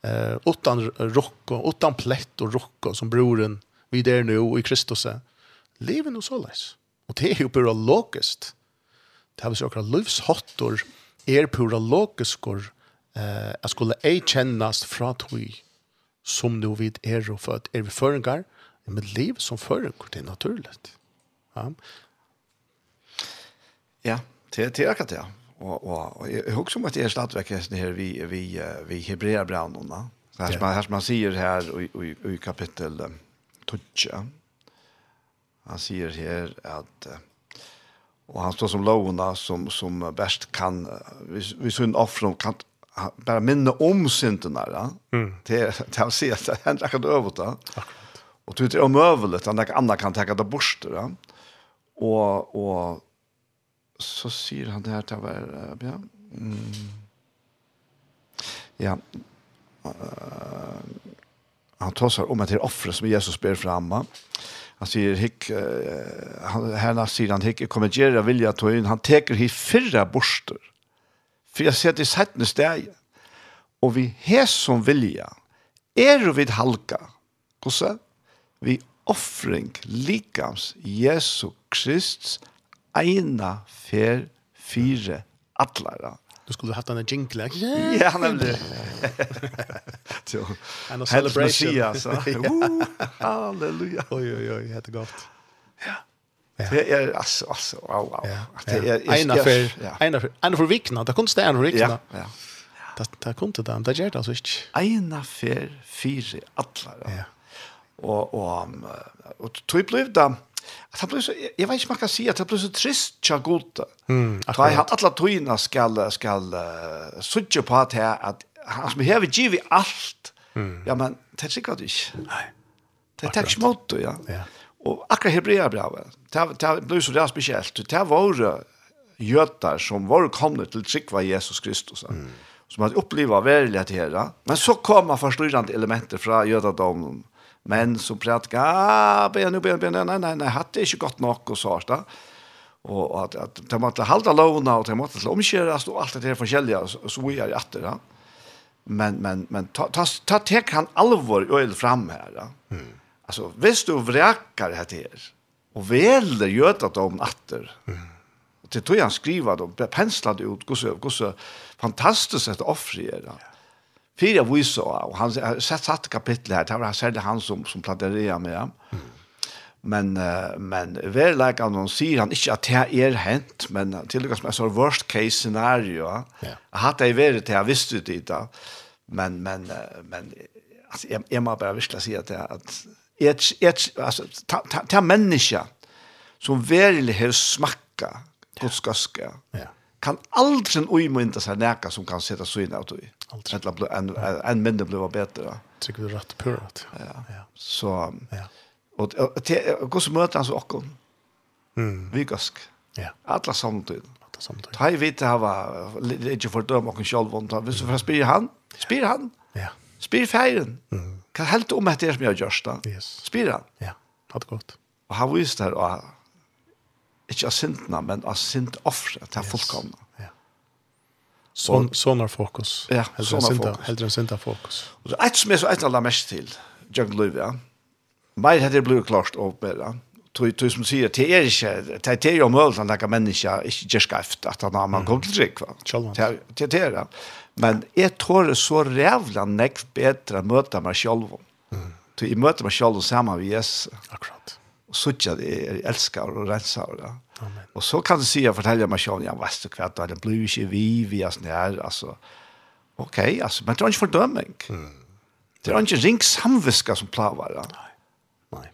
eh, utan rock och utan plätt och rock som broren vi där nu och i Kristus är leven och läs. Och det är ju pura logiskt. Det har vi såkra livshottor är pura logiskor eh, att skulle ej kännas fra tog som nu vid er och för att är vi förengar med liv som förengar det är naturligt. Ja. Ja, det är akkurat det. Och och jag hugger som att det är stadväckelsen her vi vi vi hebreerbrännarna. Så Her, som her som man sier här i i kapitel 12. Han säger här att och han står som lovene som som bäst kan vi vi synd offra kan bara minne om syndene ja. Mm. Det det har sett att han räcker over det. Och det er omøvelig at noen annan kan ta det bort ja. Och och så sier han det her til hver, ja. Mm. Ja. Uh, han tar seg om etter offre som Jesus ber framme. Han sier, hikk, uh, han, herna sier han, hikk, kommer gjøre vilja tøyen, han teker hit fyrre borster. For jeg ser til settende steg. Og vi har som vilja, er vi halka. Hvordan? Vi offring likams Jesu Kristus eina fer fire atlara. Du skulle haft en jingle, ikke? Ja, nemlig. En celebration. Messias, uh, halleluja. Oj, oj, oj, det är gott. Ja. Det är alltså alltså wow wow. Det är ena för ena för ena för vikna. Det kunde stanna vikna. Ja. Ja. Det det kunde det. Det gör det alltså inte. Ena för fyra alla. Ja. Och och och typ blev det att han blir så jeg vet inte man kan si att han blir så trist jag gott. Mm. Att han alla tröna skall skall uh, söka på att här att han som hever vill ge allt. Mm. Ja men det er sikkert inte. Nej. Det er ikke mot ja. Ja. Och akkurat hebreerbrevet. Det blir så där spesielt. Det var jötar som var komna till trikva Jesus Kristus. Mm. Som hade upplevt verkligheten här. Men så kommer förstyrrande elementer från jödadomen Men som pratet jeg, ah, ben, ben, ben, nei, nei, nei, hatt det ikke godt nok, og så da. Og at, at de måtte halda lovene, og de måtte til omkjøres, og alt det her forskjellige, og så vi er etter, da. Men, men, men ta, ta, ta tek han alvor øyel fram her, da. Mm. Altså, hvis du vrekar det her, og veler gjøta dem atter, mm. og til tog han skriva dem, pensla det ut, gosse, gosse, fantastisk et offre her, da. Ja Fyra vise, og han har sett satt kapitel her, det var særlig han som, som platerer med ham. Mm. Men, uh, men verleikene, han sier han ikke at det er hent, men til og med så worst case scenario, ja. hatt det vært til jeg visste det da, men, men, men altså, jeg, jeg må bare virkelig si at det er at et, et, altså, ta, ta, ta mennesker som virkelig har smakket, godskaske, ja kan aldrig uimynda seg neka som kan sitta sig in ut i. Aldrig. Ett en en mindre blev bättre. Tycker vi rätt på. Ja. ja. Så ja. Och og så møter han så också. Mm. Vigask. Ja. Alla samtidigt. Alla samtidigt. Ta i det hava, ikke för døm och själv och han visst för spyr han. Spyr han. Ja. Spyr feiren. Mm. Kan helt om att det som jag görs da. Yes. Spyr han. Ja. Hade gott. Och han viste her, och Ikke av sintene, men av sint offre til yes. fullkomne. Ja. Så, sånne fokus. Ja, sånne fokus. Helt en sinte fokus. Og så et som er så et eller mest til, Jørgen Løyve, mer hadde det blitt klart å oppbære. Tog, tog som sier, det er ikke, det er jo mulig at noen mennesker ikke gjør skreft, at han har man kommet til drikk, va? Det er det. Men jeg tror det så rævla nekv bedre å møte meg selv. Mm. Så jeg møter meg selv sammen med Jesus. Akkurat og suttja det er elsker og renser. Ja. Amen. Og så kan du si og fortelle meg selv, ja, vest og kvett, det blir ikke vi, vi er sånn her, altså. Ok, altså, men det er ikke fordømming. Mm. Det er ikke ring samviska som plavar. Ja. Nei. Nei.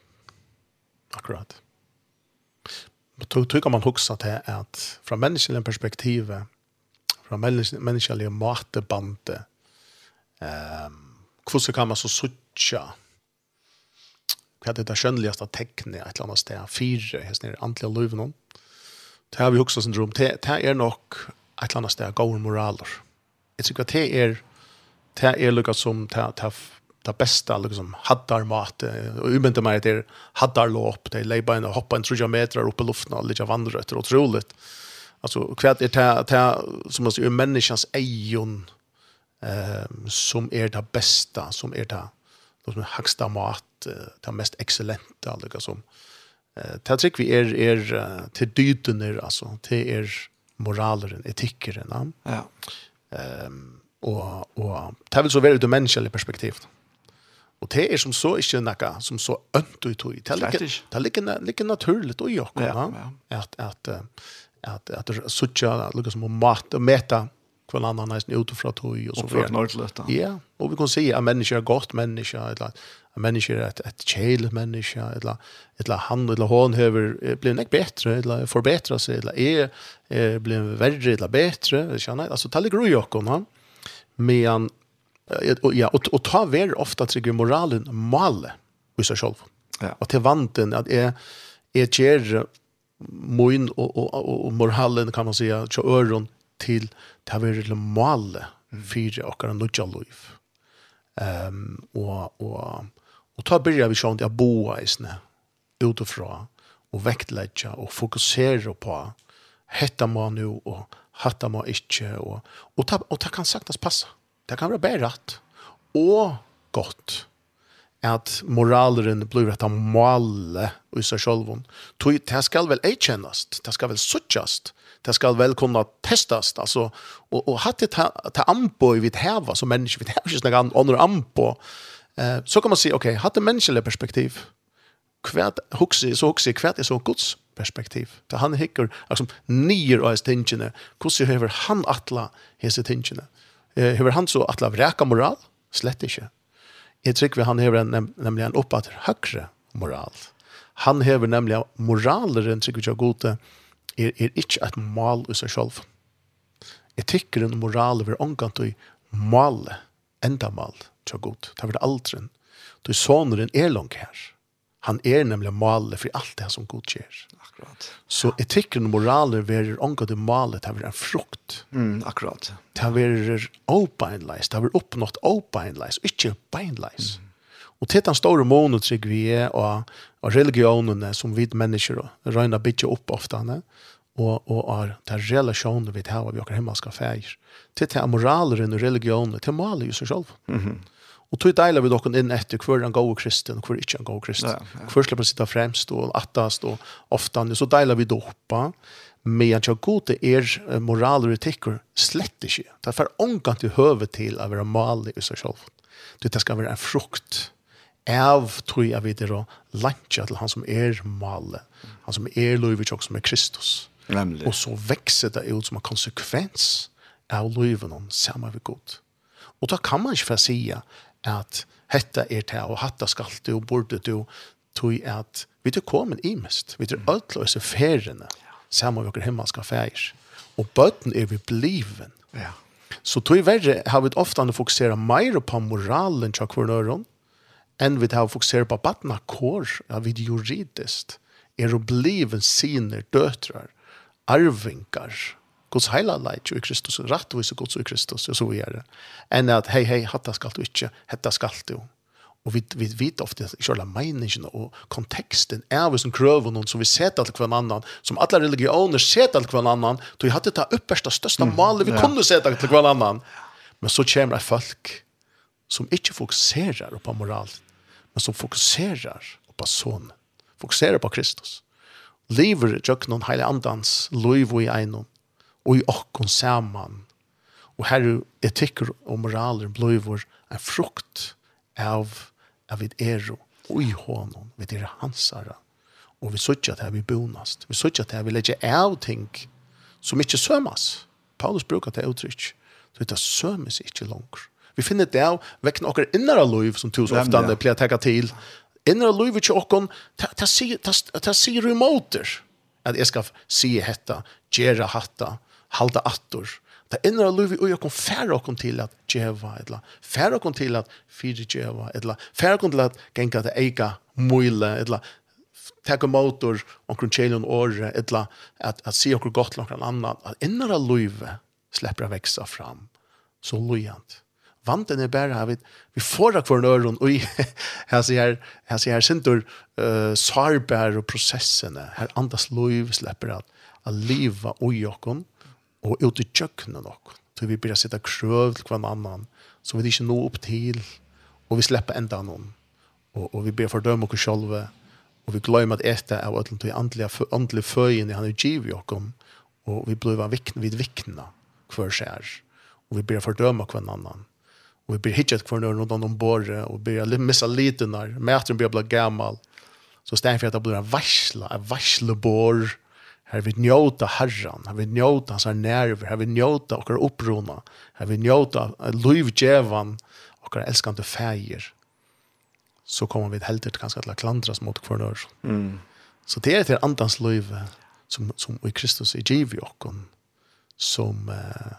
Akkurat. Men tog, tycker man hugsa til at fra menneskelig perspektiv, fra menneskelig matebande, um, hvordan kan man så suttja, hva er det det skjønneligaste tekne et eller annet sted, fire, hans nere antlige løyven. Det har vi også syndrom, det, det er nok et eller annet sted gode moraler. Jeg tror att det er, det er lukket som, det, det, det beste, liksom, haddar mat, og umynte meg det er haddar lopp det er leibein og hoppa en trudja meter oppe i luften og litt av vandre utrolig. Alltså kvärt är det det som måste ju människans ejon ehm som är det bästa som är det som högsta mat det mest excellenta alltså som. Eh det tycker vi är är till dytener alltså till er moraleren etikkeren ja. Ehm och och det väl så väl det mänskliga perspektivet Och det är som så inte något som så önt ut i. Det ligger det ligger ligger naturligt och jag ja, ja. att att att att såcha lucka som mat och meta kvar annan nästan utifrån tog och så vidare. Ja, och vi kan se att människor är gott människa eller en människa er et, et kjäl människa, eller, eller han eller hon behöver bli en bedre, eller förbättra seg, eller er, er bli verre eller bedre, ikke bättre. Alltså, det ligger i åkken, men ja, og, og ta väl ofta trygg moralen male i seg selv. Ja. Og til vanten at jeg, jeg gjør moin og, og, og, og moralen kan man säga så öron til ta väl til male och okkara nutja liv. Ehm um, og og Og ta byrja vi sånn til å bo eisne utifra og vektleggja og fokusera på hetta må nu og hatta må ikkje og, og, ta, og ta kan sagtens passa. Det kan være bare rett og godt at moraleren blir rett av male i seg selv. Det skal vel eikjennast, det skal vel suttjast, det skal vel kunne testast, altså, og, og hatt det ta, ta anpå vi heva som mennesker, vi vil heva ikke snakka andre anpå, Eh, så kan man se, okej, okay, hade mänskliga perspektiv. Kvärt huxi så huxi kvärt är så Guds perspektiv. Ta han hickar liksom nier och stängene. Hur ser över han atla hese stängene. Eh, över han så atla räka moral slett inte. Jag tycker vi han har en, nämligen uppåt högre moral. Han har nämligen moraleren tycker jag gode er, er ikke et mal i seg selv. Etikkeren og moralen vil omgang til malet, enda mal til god. Det er aldri. Du sonen er langt her. Han er nemlig malet for alt det som god gjør. Akkurat. Så etikken og moraler verer omgå til malet, det er en frukt. Mm, akkurat. Det verer åbeinleis, det verer oppnått åbeinleis, ikke beinleis. Mm. Og til den store månen trygg vi er, og, og religionene som vi mennesker røyner bytje opp ofte, ne? og, og, er det er relasjoner vi har vi har hemmelske feir. Til det er moraleren og religionen, til maler jo seg selv. Mm -hmm. Og tog deiler vi dokken inn etter hver en god kristen, hver ikke en god kristen. Ja, ja. Hver slipper sitte fremst og attast og ofte. Så deiler vi doppa. Men jeg tror god det er moral og etikker slett ikke. Det er for omgang til høve til å være malig i seg selv. Det skal være en frukt av tror jeg vet det lantja til han som er male, han som er løyvet og som er Kristus. Nemlig. Og så vekser det ut som en konsekvens av loven om samme vi god. Og da kan man ikke få sige at hetta er det, og hatta skal du, og borde du, tog at vi er kommet i mest. Vi er ødeløse feriene, sammen med dere himmelske feir. Og bøten er vi bliven. Ja. Så tog verre har vi ofte fokusera mer på moralen til kvarnøren, enn vi har fokusera på batna kår, ja, vi juridisk, er å bliven sine døtrar, arvingar, Guds heila leit i Kristus, rattvise Guds i Kristus, og så videre. Enn at, hei, hei, hatta skal du ikke, hetta skal du. Og vi, vi vet ofte at kjøla meningen og konteksten er vi som krøver noen som vi ser til hver annan, som alle religioner ser til hver annan, då vi hadde det øpperste, største malet vi kunne se til hver annan. Men så kommer det folk som ikke fokuserer på moral, men som fokuserer på sånn, fokuserer på Kristus. Lever i jøkken og hele andans, lov i einom, og i okkon saman. Og her er etikker og moraler bløyvor en frukt av, av vid ero og i honom, vid er hansara. Og vi sørger at vi bonast. Vi sørger at vi legger av ting som ikke sømas. Paulus brukar det uttrykk. Så det sømes ikke langer. Vi finner det av vekken okker innere liv, som tusen ofte andre pleier å til. Innere liv ikke okker, det sier du i. At jeg skal si hetta, gjøre hatta, halda attor. Det ender av livet og jeg kom færre okken til at djeva, eller færre okken til at fyre djeva, eller færre okken til at genga det eika møyle, eller teka motor omkring tjelen året, eller at, at si okker godt til okker annan. At ender av livet slipper å veksa fram. Så lojant. Vanten er bare her, vi får akvar en øren, og her sier her, her sindur uh, sarbær og prosessene, her andas liv slipper at, at liva ui okken, og ut i kjøkkenen nok. Så vi blir sitte krøv til hver annan, så vi ikke nå opp til, og vi slipper enda noen. Og, og vi blir fordømme oss selv, og vi glemmer at etter av ødelen til åndelige, åndelige føyen i han i oss, og vi blir vikne, vid vikne hver skjær, og vi blir fordømme hver annan. Og vi blir hittet hver nødvendig rundt om båret, og vi blir missa liten der, mæteren blir gammel, så stedet for at det blir en varsla, en varslebår, Här vi njóta Herran, här vi njóta hans nerver, här vi njóta okkar upprona, här vi njóta livgjevan och våra älskande färger. Så kommer vi helt ut ganska att klandras mot kvarnör. Mm. Så det är till andans liv som, som i Kristus är giv i och som uh,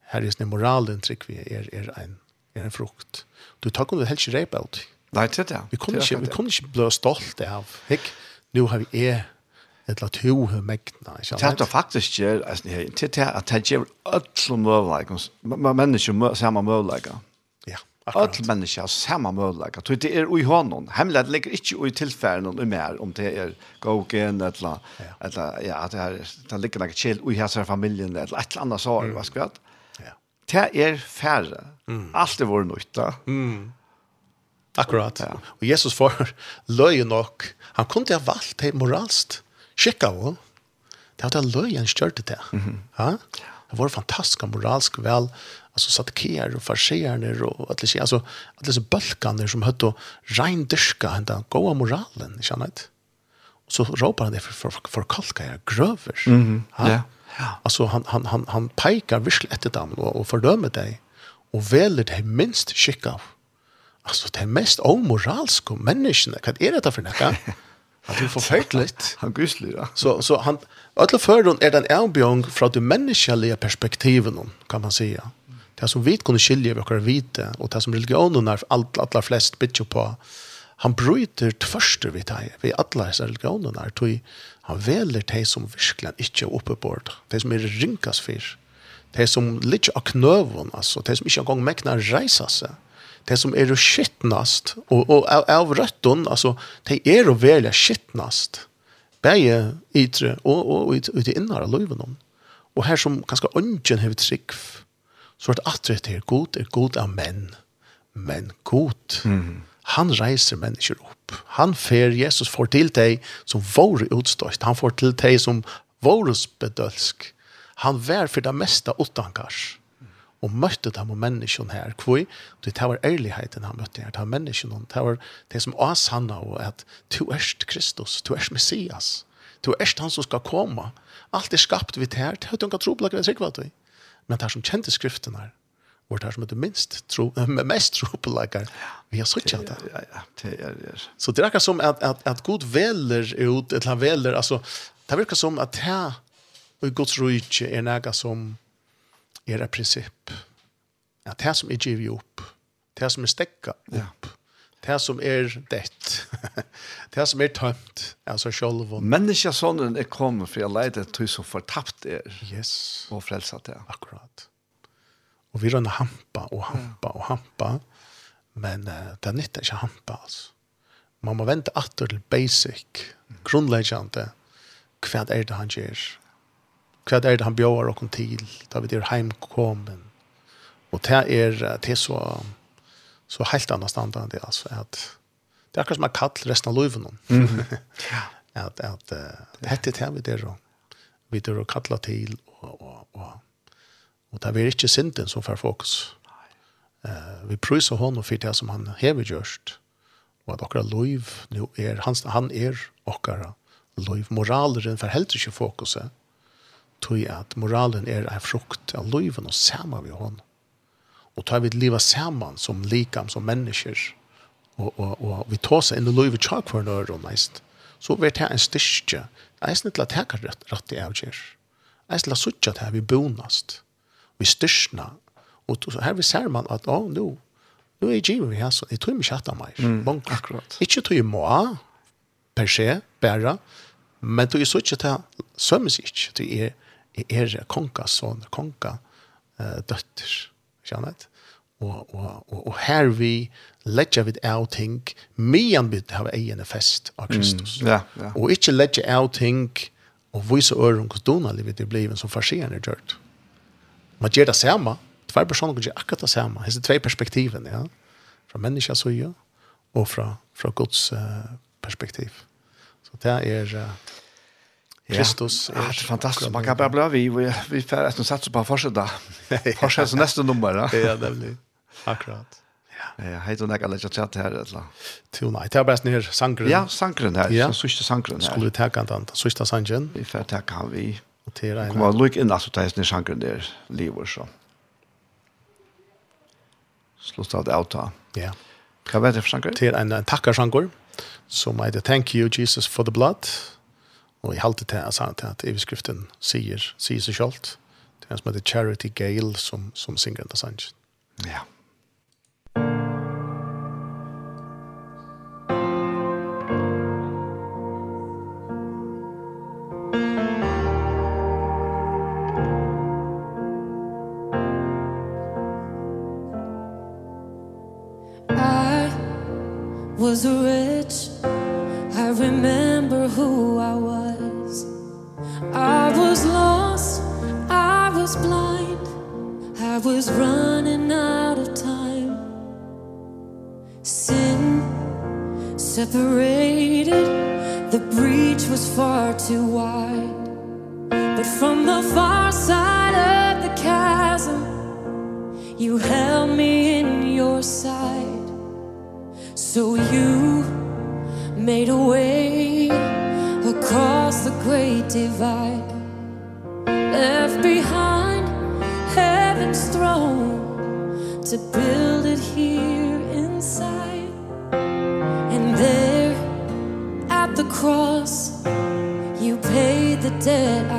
här är moralen tycker vi är, är, en, är en frukt. Du tar kunde helst inte repa ut. Nej, det är det. Vi kommer inte, vi kommer inte bli stolt av. hek, nu har vi är eller at hun har mekna. Det er faktisk gjør, det er at det gjør alle møvleikene, mennesker samme møvleikene. Ja, akkurat. Alle mennesker samme møvleikene. Det er ui hånden. Hemmelighet ligger ikke ui tilfærden og mer, om det er gågen, eller, eller ja, det, er, det ligger noe chill ui hans familien, eller et eller annet sår, hva skal vi Det er færre. Mm. Alt er vår nytta. Mm. Akkurat. Ja. Og Jesus får løye nok. Han kunne ha valgt det moralst skikka hon. Det var det løyen kjørte det. Ja? Det var fantastisk moralsk vel, altså satkeer og farseerne og alle disse, altså, alle disse bølkene som høtte å reindyrke den gode moralen, ikke sant? Og så råper han det for, for, for kalka jeg grøver. Mm -hmm. ja? Yeah. Altså, han, han, han, han peikar virkelig etter dem og, og fordømer deg, og veler deg minst skikka av. Altså, det er mest omoralske menneskene. Hva er dette for noe? Det är förfärligt. Han gyslig, ja. Så, så han, alla förrun är den avbjörn från det människliga perspektivet, kan man säga. Det som vi kunde skilja vi och vite, och det som religionen är allt, alla flest bitcher på, han bryter tvärster vid det vid alla dessa religionerna, tog han väljer de som verkligen inte är uppe på det, de som är rinkas för, de som ligger av knöven, alltså, de som inte en gång mäknar rejsa sig. Mm det som är er skittnast och och av, av røtten, alltså det är er att välja skittnast bäge ytre och och og ut i inre löven och här som ganske ungen har trygg, så att att det är god er god av män men god mm. han reiser mennesker upp han fer Jesus får till dig som vore utstøyst. han får till dig som vore bedølsk. han vär för det mesta åttankars og møtte dem og menneskene her. Hvor det var ærligheten han møtte her. Det var menneskene, det var det som var sanna og at du erst Kristus, du erst Messias. Du erst han som skal komme. Alt er skapt vidt her. Det har du ikke tro på det, det er. Men det som kjente skriften her. var det som er det minst tro, mest tro på det. Vi har sett det. Ja, ja, det er det. Så det er som at, at, at Gud veler ut, eller han veler, altså, det virker som at det er Guds rujtje er noe som er et prinsipp. Ja, det som er givet opp, det som er stekka opp, det som er dett, det som er tømt, altså sjolv. Menneska sånnen er kommet for å leide til som fortapt er yes. og frelset det. Akkurat. Og vi rønner hampa og hampa og hampa, men uh, det er inte ikke hampa, altså. Man må vente atter til basic, grunnleggende, hva er det han gjør, hva er det han bjør oss til, da vi er heimkommen. Og det er, det er så, så helt annet standard enn det, altså, at det er akkurat som jeg kall resten av livet nå. Mm. ja. at, at uh, dette er det vi er, vi er å kalla til, og, og, og, og det er ikke synden som får fokus. Uh, vi prøyser honom for det som han hever gjørst, og at akkurat liv, nu er, han, han er akkurat liv. Moraleren får helt ikke fokuset, tog at moralen er en frukt av livet og sammen vi hånd. Og tar vi livet sammen som likam, som mennesker, og, og, og vi tar seg inn i livet tjak for nøyre og neist, så vil det en styrke, eisen til at jeg kan rett, rett i avgjør. Eisen til at suttje at her vi bonast, vi styrkna, og så her vi ser man at, å, nå, nå er jeg givet vi her, så jeg tror ikke at han mer. Mm, akkurat. Ikke tror jeg må, per se, bæra, men tror jeg suttje at jeg sømmes ikke, tror er, er konka son, konka eh, døtter, kjennet. Og, og, og, og her vi letja vi av ting, mian vi har egen fest av Kristus. Mm, ja, ja. Og ikke letja av ting, og vise øren hos dona livet det blir som farsieren er gjørt. Man gjør det samme, tvær personer kan gjøre akkurat det samme, det er perspektiven, ja. Fra menneskens øye, og fra, fra Guds uh, perspektiv. Så det er... Uh, Kristus. Ja, det er fantastisk. Man kan bare bli vi vi vi får etter satsa på fortsätta. som neste nummer, va? Ja, det blir. Akkurat. Ja, hei, du då när jag lägger chat här alltså. Till nej, det er bare ner sankren. Ja, sankren her, Ja. Så sørste sankren her. Skulle ta kan tant. Sista sangen, Vi får takke han vi. Och till Kommer Kom och in alltså det är sankren der, livet så. Slås av det auta. Ja. Kan vi det for sankren? Til en tackarsankor. Som heter Thank you Jesus for the blood Og jeg halte til at, at overskriften sier, sier seg selv. Det er en som heter Charity Gale som, som synger denne sangen. Ja. I was rich separated. The breach was far too wide. But from the far side of the chasm you held me in your side so you made a way across the great divide. Left behind heaven's throne to build desert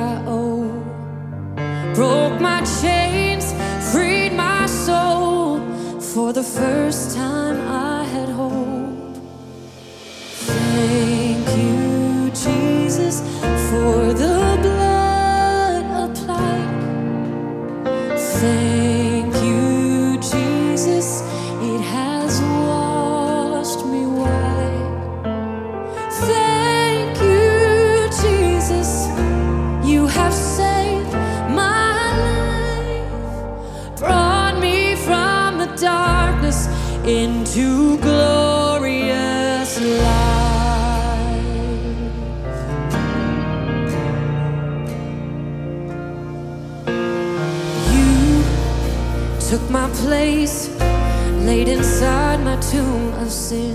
sin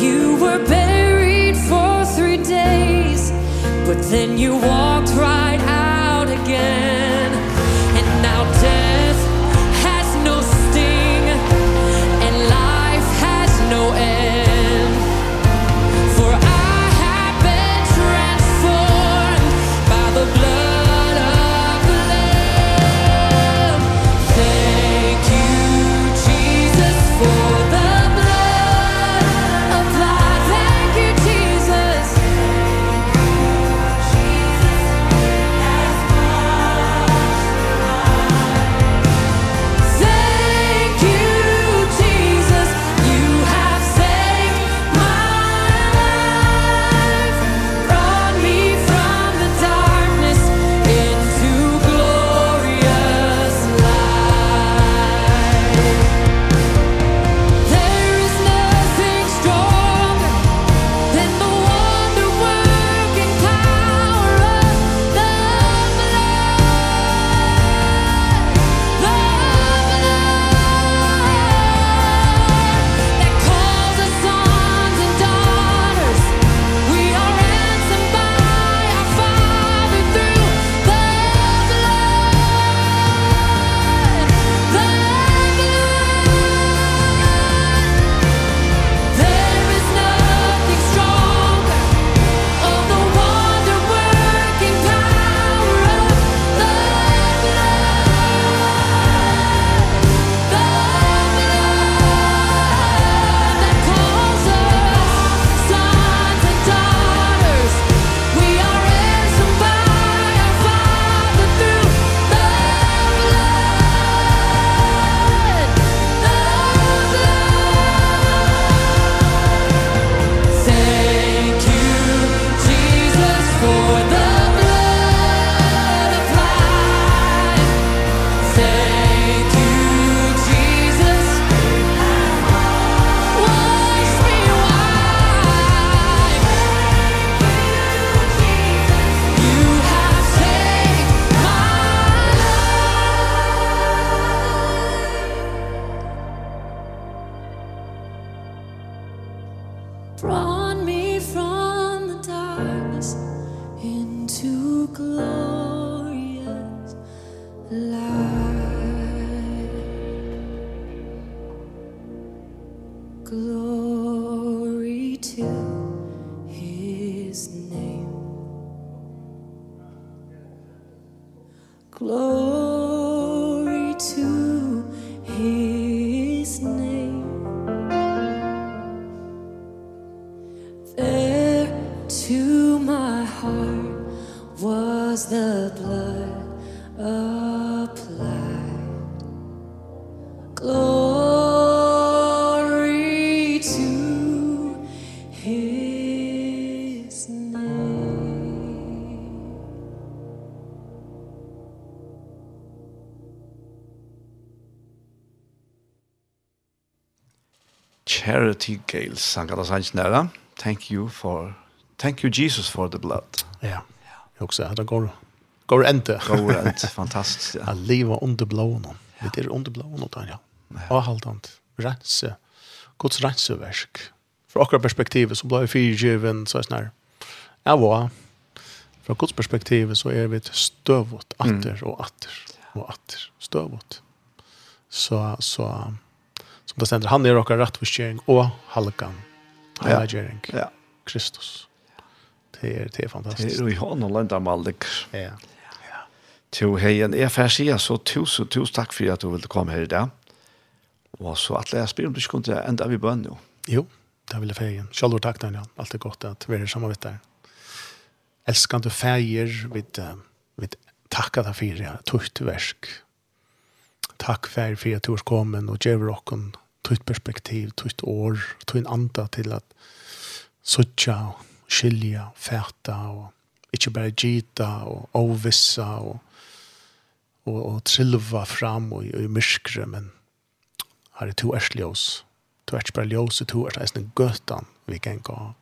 You were buried for three days But then you walked right hører til Gales, han kallar seg. Thank you for, thank you Jesus for the blood. Ja, Jag också er det går, går inte. Går ente, fantastiskt. Ja. Att lever under blåen, det är under blåen, ja. Og annat. rense, Guds renseversk. Från akkurat perspektivet så blir vi fyrgiven, så är sånn her. Jeg var, Guds perspektiv så är vi stövot, atter och atter och atter. Stövot. Så, så Som det stender, han er okkar rettforskjering og halkan. Heilagjering. Ja. Kristus. Det er, det er fantastisk. Det er jo i hånden landa malik. Ja. ja. hei en er får si så tusen, tusen takk for at du ville komme her i dag. Og så at jeg spyr om du ikke kunne enda vi bønn jo. Jo, det vil jeg feien. Kjallor takk, Daniel. Alt er godt at vi er sammen med deg. Elskande feier, vi, vi takkar deg for det. Tukt versk. Takk for at du er kommet og gjør dere tutt perspektiv, tutt år, tutt anda til at suttja og skilja, fæta og ikkje berre gita og ovissa og, og, og trilva fram og, og i myrskre, men her er to ersljås. To er ikke bare to er eisne gøtan vi kan gå.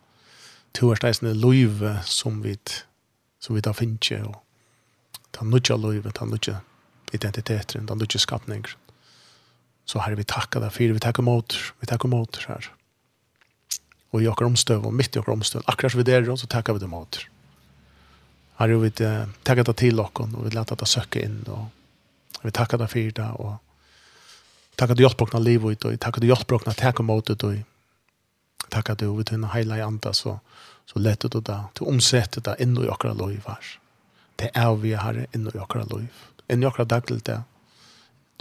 To er eisne løyve som vi, som vi da finnje og ta nudja løyve, ta nudja identiteter, ta nudja skapninger. Så herre, vi tackar dig för vi tackar mot, vi tackar mot här. Och i åker omstöv och mitt i åker omstöv, akkurat så vi där så tackar vi dig mot. Herre, vi tackar dig till åker och vi låter dig söka in och vi tackar dig för det och tackar dig hjälpbråkna liv ut och tackar dig hjälpbråkna tackar mot det och tackar dig och vi tunna hela i anda så så lättet du det till omsättet det in i åker liv här. Det är vi här inne i åker liv. Inne i åker dagligt det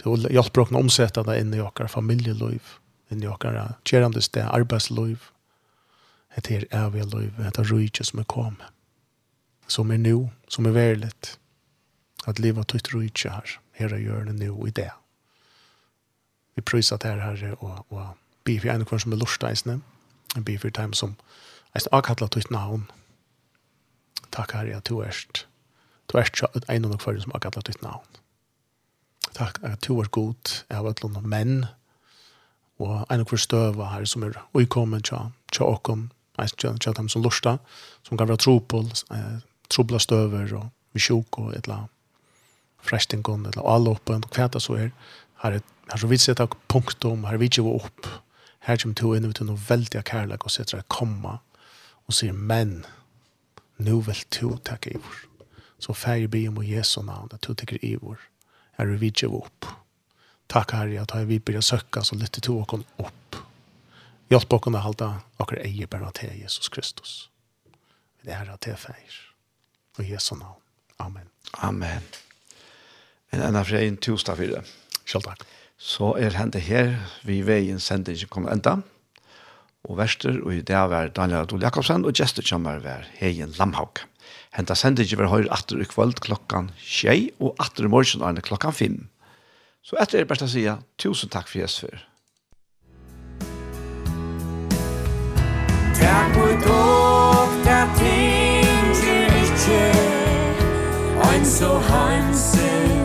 Det vil hjelpe dere å omsette det inn i dere familieliv, inn i dere kjærende sted, arbeidsliv. Det er evige liv, det er rydde som er kommet. Som er nå, som er verlet. At livet tøyt rydde her, her er gjør det nå i det. Vi prøyser til her, og, og bi for en kvar som er lorsteisne. Bi for dem som er akattlet tøyt navn. Takk herre, at du erst. Du erst en av kvar som er akattlet tøyt navn takk at du er god av et eller menn, og en av hver støve her som er uikommet til, til åkken, til, til dem som lurer, som kan være tropål, eh, trobla støver og vi sjuk, og et eller annet frestingon eller alle oppe, og hva det så er. Her, er, her så vidt sette punktum, her vidt jo opp. Her kommer to inn til noe veldig kærlig og setter her komma og sier, men, nu vil to takke ivor. Så feir blir om Jesu navn, at to takker ivor er vi vidtje opp. Takk, Herre, at vi blir søkka så lytte til åkken opp. Hjelp åkken å halda åkker eier bare til Jesus Kristus. Det er at det feir. Og Jesu navn. Amen. Amen. En enda fra en tusen takk for det. Selv takk. Så er hentet her, vi veien sender ikke kommer enda. Og verster, og i det er Daniel Adol Jakobsen, og gestet kommer være Heien Lamhaug. Henta sender ikke vi høyre atter i kvöld klokkan 6 og atter i morgen er klokkan 5. Så etter er best å si tusen takk for jes for. Takk for dog, der tinger ikke, ein så hansen